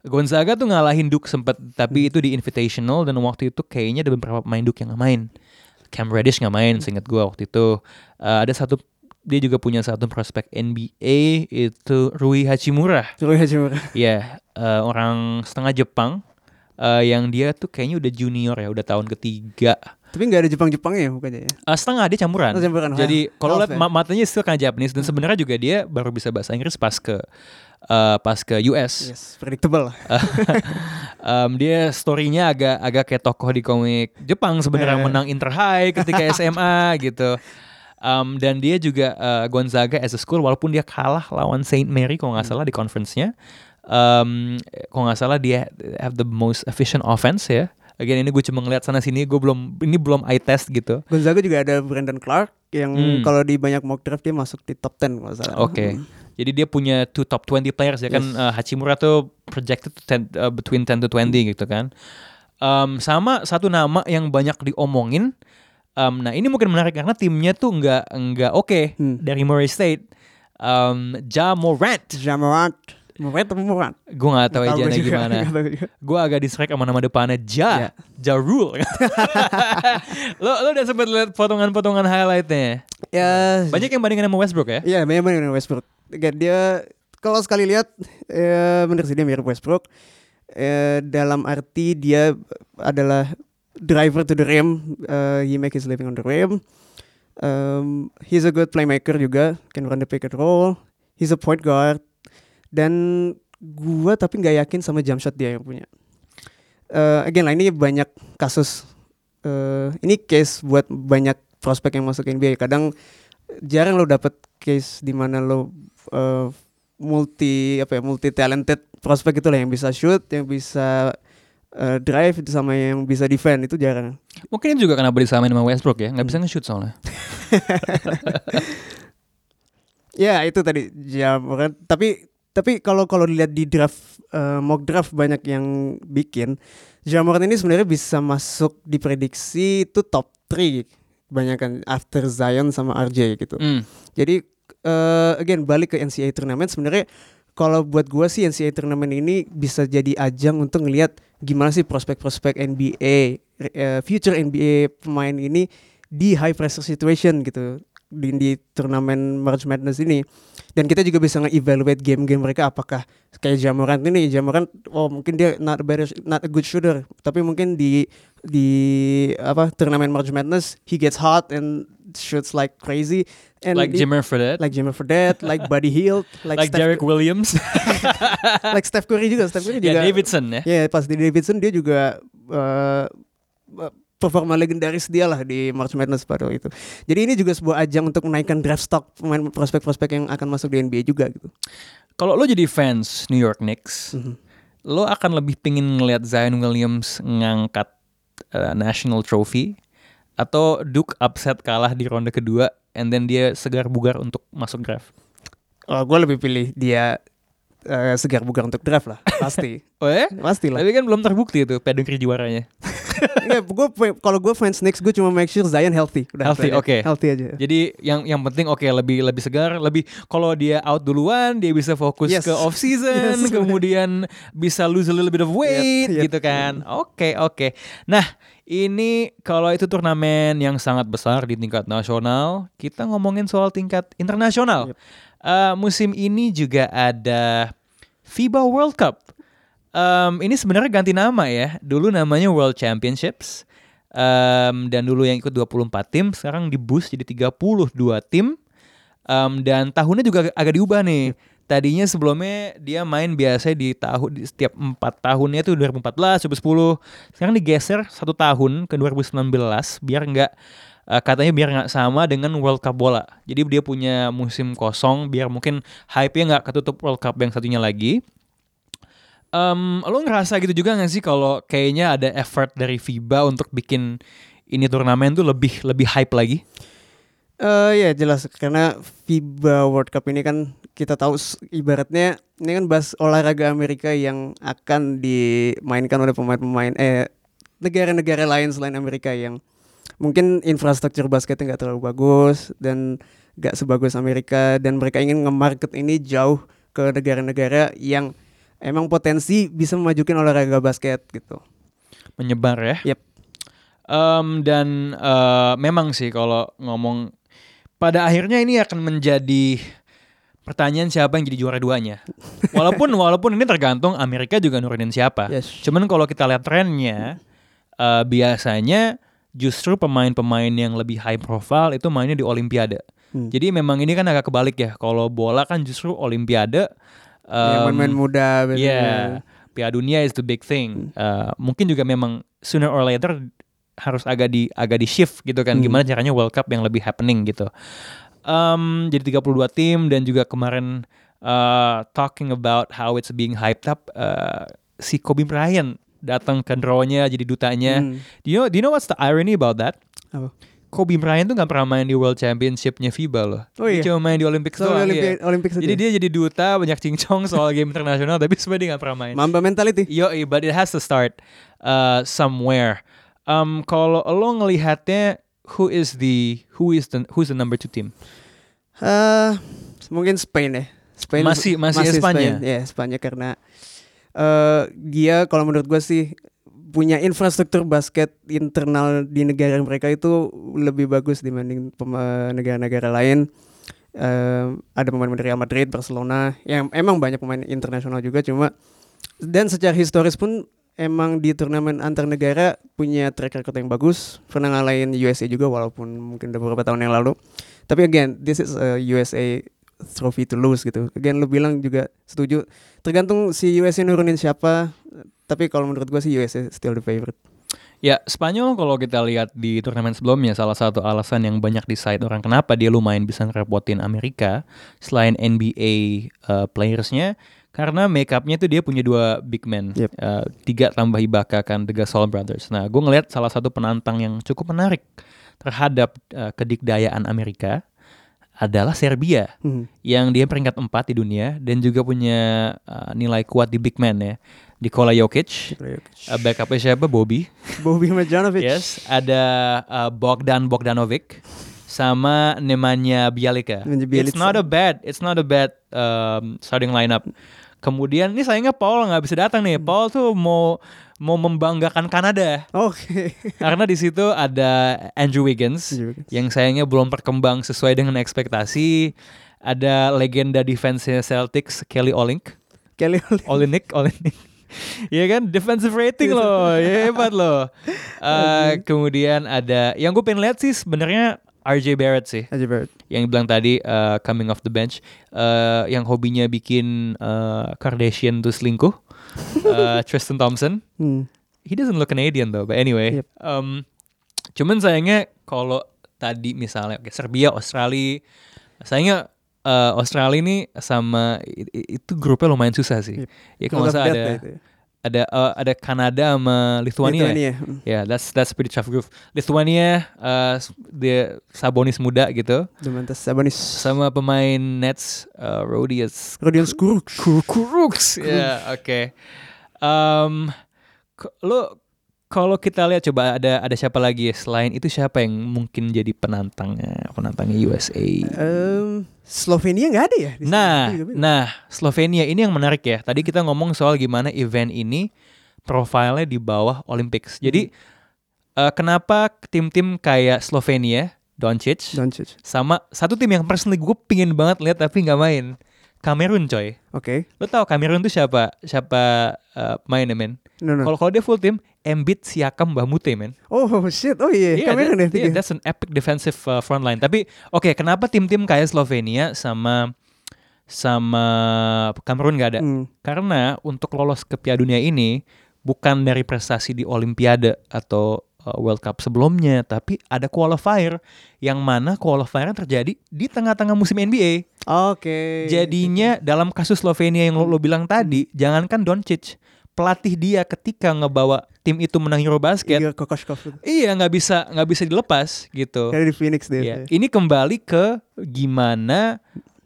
Gonzaga tuh ngalahin Duke sempet, tapi itu di Invitational dan waktu itu kayaknya ada beberapa pemain Duke yang nggak main. Cam Reddish nggak main, seingat gua waktu itu. Uh, ada satu dia juga punya satu prospek NBA itu Rui Hachimura. Terus Hachimura. Ya, eh, orang setengah Jepang eh, yang dia tuh kayaknya udah junior ya, udah tahun ketiga. Tapi nggak ada Jepang-Jepangnya ya bukannya ya? Eh, setengah dia campuran. Oh, campuran. Jadi kalau lihat ya? ma- matanya still kan Japanese dan sebenarnya juga dia baru bisa bahasa Inggris pas ke eh, pas ke US. Yes, predictable lah. [laughs] Em, dia storynya agak agak kayak tokoh di komik Jepang sebenarnya Eh. menang Inter High ketika [laughs] SMA gitu. Em, dan dia juga eh, Gonzaga as a school walaupun dia kalah lawan Saint Mary kalau nggak salah di conference-nya. Em, kalau nggak salah dia have the most efficient offense ya. Again ini gue cuma ngeliat sana sini gue belum ini belum eye test gitu. Gonzaga juga ada Brandon Clark yang Hmm. kalau di banyak mock draft dia masuk di top 10 kalau salah. Oke. Jadi dia punya two top 20 players ya kan Yes. uh, Hachimura tuh projected to 10, uh, between 10 to 20 gitu kan. Um, sama satu nama yang banyak diomongin. Um, nah ini mungkin menarik karena timnya tuh nggak nggak oke Hmm. dari Murray State. Um, ja Morant. Jamorant. Atau Morant? Gue nggak tahu Nggak tahu ejanya gimana. Gue agak distract sama nama depannya Ja. Ya. Ja Rule. [laughs] lo lo udah sempet lihat potongan-potongan highlightnya? Ya, Banyak yang bandingin sama Westbrook ya? Iya, banyak banget dengan Westbrook. Dia kalau sekali lihat eh bener sih dia mirip Westbrook. Eh, dalam arti dia adalah driver to the rim, eh, he make his living on the rim. Um, he's a good playmaker juga, can run the pick and roll. He's a point guard. Dan gua tapi nggak yakin sama jump shot dia yang punya. Eh, again lah ini banyak kasus. eh ini case buat banyak prospek yang masuk NBA. Kadang jarang lo dapet case di mana lo eh, multi apa ya multi talented prospek itu lah yang bisa shoot, yang bisa eh, drive sama yang bisa defend itu jarang. Mungkin ini juga kenapa disamain sama Westbrook ya, nggak bisa nge-shoot soalnya. [laughs] Ya itu tadi Jamoran. Tapi tapi kalau kalau dilihat di draft eh, mock draft banyak yang bikin Jamoran ini sebenarnya bisa masuk di prediksi itu top 3 kebanyakan after Zion sama RJ gitu. Hmm. Jadi eh, again balik ke NCAA tournament sebenarnya kalau buat gua sih NCAA tournament ini bisa jadi ajang untuk ngelihat gimana sih prospek-prospek NBA eh, future NBA pemain ini di high pressure situation gitu. Di, di turnamen March Madness ini. Dan kita juga bisa nge-evaluate game-game mereka apakah kayak Jamorant ini. Jamorant oh mungkin dia not a better not a good shooter. Tapi mungkin di di apa turnamen March Madness he gets hot and shoots like crazy. And like Jimmer Fredette, like Jimmy Fredette like [laughs] Buddy Hield like, like, Steph, Derek Williams, [laughs] like Steph Curry juga. Steph Curry juga Davidson ya. Ya pas di Davidson dia juga eh, performa legendaris dia lah di March Madness pada itu. Jadi ini juga sebuah ajang untuk menaikkan draft stock pemain prospek-prospek yang akan masuk di NBA juga gitu. Kalau lo jadi fans New York Knicks, Mhm. lo akan lebih pingin ngelihat Zion Williams ngangkat uh, national trophy atau Duke upset kalah di ronde kedua and then dia segar bugar untuk masuk draft. Oh, gue lebih pilih dia eh, segar bugar untuk draft lah, pasti, [laughs] Oh ya? pasti lah. Tapi kan belum terbukti itu pedigree juaranya. Gue kalau gue fans Knicks gue cuma make sure Zion healthy, udah Healthy, oke. healthy aja. Jadi yang yang penting oke lebih lebih segar, lebih kalau dia out duluan dia bisa fokus Yes. ke off season, Yes. [laughs] kemudian bisa lose a little bit of weight Yep, yep. gitu kan. Oke, oke. Nah, ini kalau itu turnamen yang sangat besar di tingkat nasional, kita ngomongin soal tingkat internasional. Yep. Eh, musim ini juga ada FIBA World Cup. Em, ini sebenarnya ganti nama ya. Dulu namanya World Championships. Em, dan dulu yang ikut 24 tim, sekarang di boost jadi 32 tim. Em, dan tahunnya juga agak, diubah nih. Tadinya sebelumnya dia main biasa di tahun di setiap 4 tahunnya tuh 2014, 2010. Sekarang digeser satu tahun ke 2019 biar nggak eh, katanya biar nggak sama dengan World Cup bola. Jadi dia punya musim kosong biar mungkin hype-nya nggak ketutup World Cup yang satunya lagi. Em, lo ngerasa gitu juga gak sih kalau kayaknya ada effort dari FIBA untuk bikin ini turnamen tuh lebih lebih hype lagi? Eh ya jelas karena FIBA World Cup ini kan kita tahu ibaratnya ini kan bahas olahraga Amerika yang akan dimainkan oleh pemain-pemain eh negara-negara lain selain Amerika yang mungkin infrastruktur basketnya nggak terlalu bagus dan nggak sebagus Amerika dan mereka ingin nge-market ini jauh ke negara-negara yang emang potensi bisa memajukan olahraga basket gitu. Menyebar ya? Yep. Em, dan eh, memang sih kalau ngomong pada akhirnya ini akan menjadi pertanyaan siapa yang jadi juara duanya. [laughs] Walaupun walaupun ini tergantung Amerika juga nurunin siapa. Yes. Cuman kalau kita lihat trennya eh, biasanya justru pemain-pemain yang lebih high profile itu mainnya di Olimpiade. Hmm. Jadi memang ini kan agak kebalik ya. Kalau bola kan justru Olimpiade. Yang em, main-main muda biasanya. Iya, Piala Dunia is the big thing. Uh, mungkin juga memang sooner or later harus agak di agak di shift gitu kan. Hmm. Gimana caranya World Cup yang lebih happening gitu. Um, jadi 32 tim dan juga kemarin uh, talking about how it's being hyped up uh, si Kobe Bryant datang ke draw-nya jadi dutanya. Hmm. Do you know, do you know what's the irony about that? Apa? Kobe Bryant tuh gak pernah main di World Championship-nya FIBA loh. Oh Dia iya? cuma main di Olympics So, doang. Olympi- iya. Olympics Jadi aja? dia jadi duta banyak cincong soal game internasional tapi sebenarnya dia gak pernah main. Mamba mentality. Yo, but it has to start uh, somewhere. Um, kalau lo ngelihatnya who is the who is the who's the number two team? Eh, mungkin Spain ya. Spain Masih- masih Espanya? Spain. Ya, Espanya karena eh dia kalau menurut gue sih punya infrastruktur basket internal di negara mereka itu lebih bagus dibanding negara-negara lain. Eh, ada pemain dari Real Madrid, Barcelona, yang emang banyak pemain internasional juga cuma dan secara historis pun emang di turnamen antar negara punya track record yang bagus. Pernah ngalahin USA juga walaupun mungkin udah beberapa tahun yang lalu. Tapi again, this is a USA trophy to lose gitu. Again, lu bilang juga setuju. Tergantung si USA nurunin siapa. Tapi kalau menurut gua sih USA still the favorite. Ya, Spanyol kalau kita lihat di turnamen sebelumnya salah satu alasan yang banyak di side orang kenapa dia lumayan bisa ngerepotin Amerika selain NBA uh, playersnya karena make upnya tuh dia punya dua big man, Yep. Uh, tiga tambah Ibaka kan The Gasol Brothers. Nah, gue ngelihat salah satu penantang yang cukup menarik terhadap uh, kedikdayaan Amerika adalah Serbia Hmm. yang dia peringkat 4 di dunia dan juga punya uh, nilai kuat di big man ya. Nikola Jokic, uh, backupnya siapa? Bobby. [laughs] Bobby Marjanovic. Yes, ada uh, Bogdan Bogdanovic sama Nemanja Bjelica. It's not a bad, it's not a bad um, starting lineup. Kemudian ini sayangnya Paul nggak bisa datang nih. Paul tuh mau mau membanggakan Kanada Oke. karena di situ ada Andrew Wiggins, Andrew Wiggins. yang sayangnya belum berkembang sesuai dengan ekspektasi. Ada legenda defense Celtics Kelly Olynyk. Kelly Olynyk. Olenek. [laughs] Iya kan defensive rating loh, ya hebat loh. [laughs] Eh, kemudian ada yang gue pengen lihat sih sebenarnya RJ Barrett sih, Aja Barrett. yang bilang tadi eh, coming off the bench, eh, yang hobinya bikin eh, Kardashian tuh selingkuh, Eh, Tristan Thompson. Hmm. He doesn't look Canadian though, but anyway. Yep. Um, cuman sayangnya kalau tadi misalnya oke Serbia, Australia, sayangnya eh, Australia ini sama itu grupnya lumayan susah sih. Yep. Ya kalau nggak salah ada ya. Ada eh, ada Kanada sama Lithuania. Lithuania. Hmm. Ya, that's that's pretty tough group. Lithuania eh, dia Sabonis muda gitu Domantas Sabonis. sama pemain Nets uh, Rodius Rodion Skuruk. Kuruks. Ya, oke. Em, ko- lo kalau kita lihat coba ada ada siapa lagi ya selain itu siapa yang mungkin jadi penantangnya penantangnya USA? Em, Slovenia nggak ada ya? di? Nah, beda. nah Slovenia ini yang menarik ya. Tadi kita ngomong soal gimana event ini profilnya di bawah Olympics. Jadi eh, kenapa tim-tim kayak Slovenia, Doncic, Doncic. sama satu tim yang personally gue pingin banget lihat tapi nggak main, Kamerun coy. Oke. Lo tau Kamerun tuh siapa? Siapa uh, mainnya men? No, no. Kalau kalau dia full tim, Embiid, Siakam, Bamute men. Oh shit. Oh iya. Iya, Kamerun that- yeah, that's an epic defensive uh, front line. Tapi oke, kenapa tim-tim kayak Slovenia sama sama Kamerun nggak ada? Hmm. Karena untuk lolos ke Piala Dunia ini bukan dari prestasi di Olimpiade atau uh, World Cup sebelumnya, tapi ada qualifier yang mana qualifier terjadi di tengah-tengah musim NBA. Oke. Jadinya dalam kasus Slovenia yang lo, lo bilang tadi, jangankan Doncic, pelatih dia ketika ngebawa tim itu menang Igor Kokoshkov itu. iya nggak bisa nggak bisa dilepas gitu. Kayak di Phoenix deh. Iya. Ini kembali ke gimana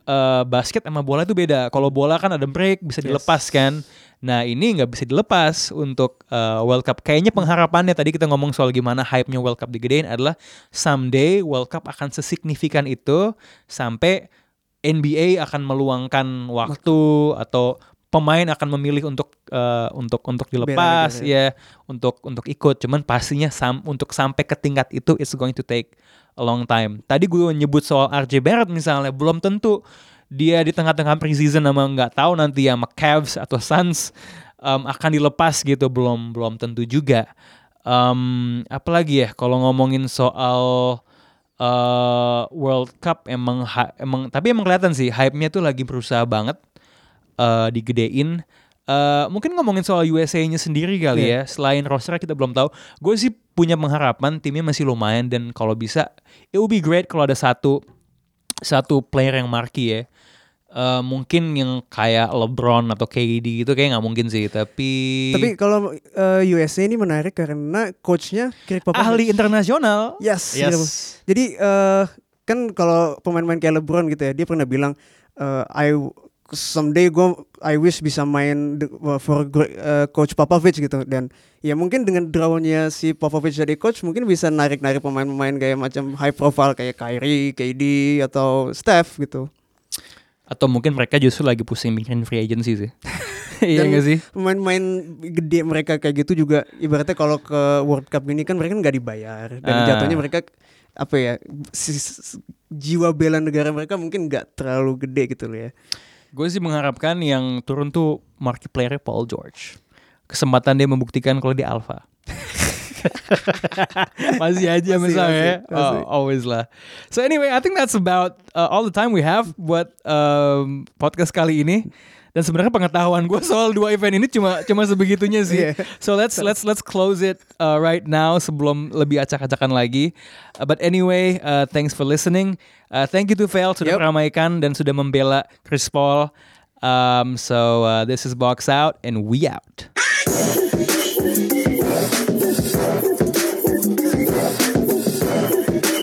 eh, basket sama bola itu beda. Kalau bola kan ada break bisa Yes. dilepas kan. Nah ini nggak bisa dilepas untuk eh, World Cup. Kayaknya pengharapannya tadi kita ngomong soal gimana hype-nya World Cup digedein adalah someday World Cup akan sesignifikan itu sampai NBA akan meluangkan waktu atau pemain akan memilih untuk eh, untuk untuk dilepas negara. ya untuk untuk ikut. Cuman pastinya sam- untuk sampai ke tingkat itu it's going to take a long time. Tadi gue nyebut soal RJ Barrett misalnya, belum tentu dia di tengah-tengah preseason sama nggak tahu nanti sama Cavs atau Suns um, akan dilepas gitu, belum belum tentu juga. Um, apalagi ya kalau ngomongin soal uh, World Cup emang emang tapi emang kelihatan sih hype-nya tuh lagi berusaha banget uh, digedein. Uh, mungkin ngomongin soal USA-nya sendiri kali ya. Selain roster kita belum tahu. Gue sih punya pengharapan timnya masih lumayan dan kalau bisa it would be great kalau ada satu satu player yang marquee ya. Uh, mungkin yang kayak LeBron atau KD gitu kayak nggak mungkin sih tapi, Tapi kalau eh, USA ini menarik karena coachnya Popovich. ahli internasional Yes. Yes. gitu. Jadi eh, kan kalau pemain-pemain kayak LeBron gitu ya, dia pernah bilang eh, I someday gue I wish bisa main de- for eh, coach Popovich gitu dan ya mungkin dengan drawnya si Popovich jadi coach mungkin bisa narik-narik pemain-pemain kayak macam high profile kayak Kyrie, KD atau Steph gitu. atau mungkin mereka justru lagi pusing bikin free agency sih [laughs] iya nggak sih Pemain-pemain gede mereka kayak gitu juga ibaratnya kalau ke World Cup ini kan mereka nggak dibayar dan Ah. jatuhnya mereka apa ya si- si- jiwa bela negara mereka mungkin nggak terlalu gede gitu loh ya. Gue sih mengharapkan yang turun tuh marquee player Paul George. Kesempatan dia membuktikan kalau dia alpha. [laughs] masih aja Masih, misalnya ya. masih, masih. Oh, always lah. So anyway, I think that's about uh, all the time we have buat um, podcast kali ini. Dan sebenarnya pengetahuan gue soal dua event ini cuma cuma sebegitunya sih. Iya. So let's let's let's close it uh, right now sebelum lebih acak-acakan lagi. Uh, but anyway, uh, thanks for listening. Uh, thank you to Fail sudah Yep. meramaikan dan sudah membela Chris Paul. Um, so uh, this is Box Out and we out. [laughs]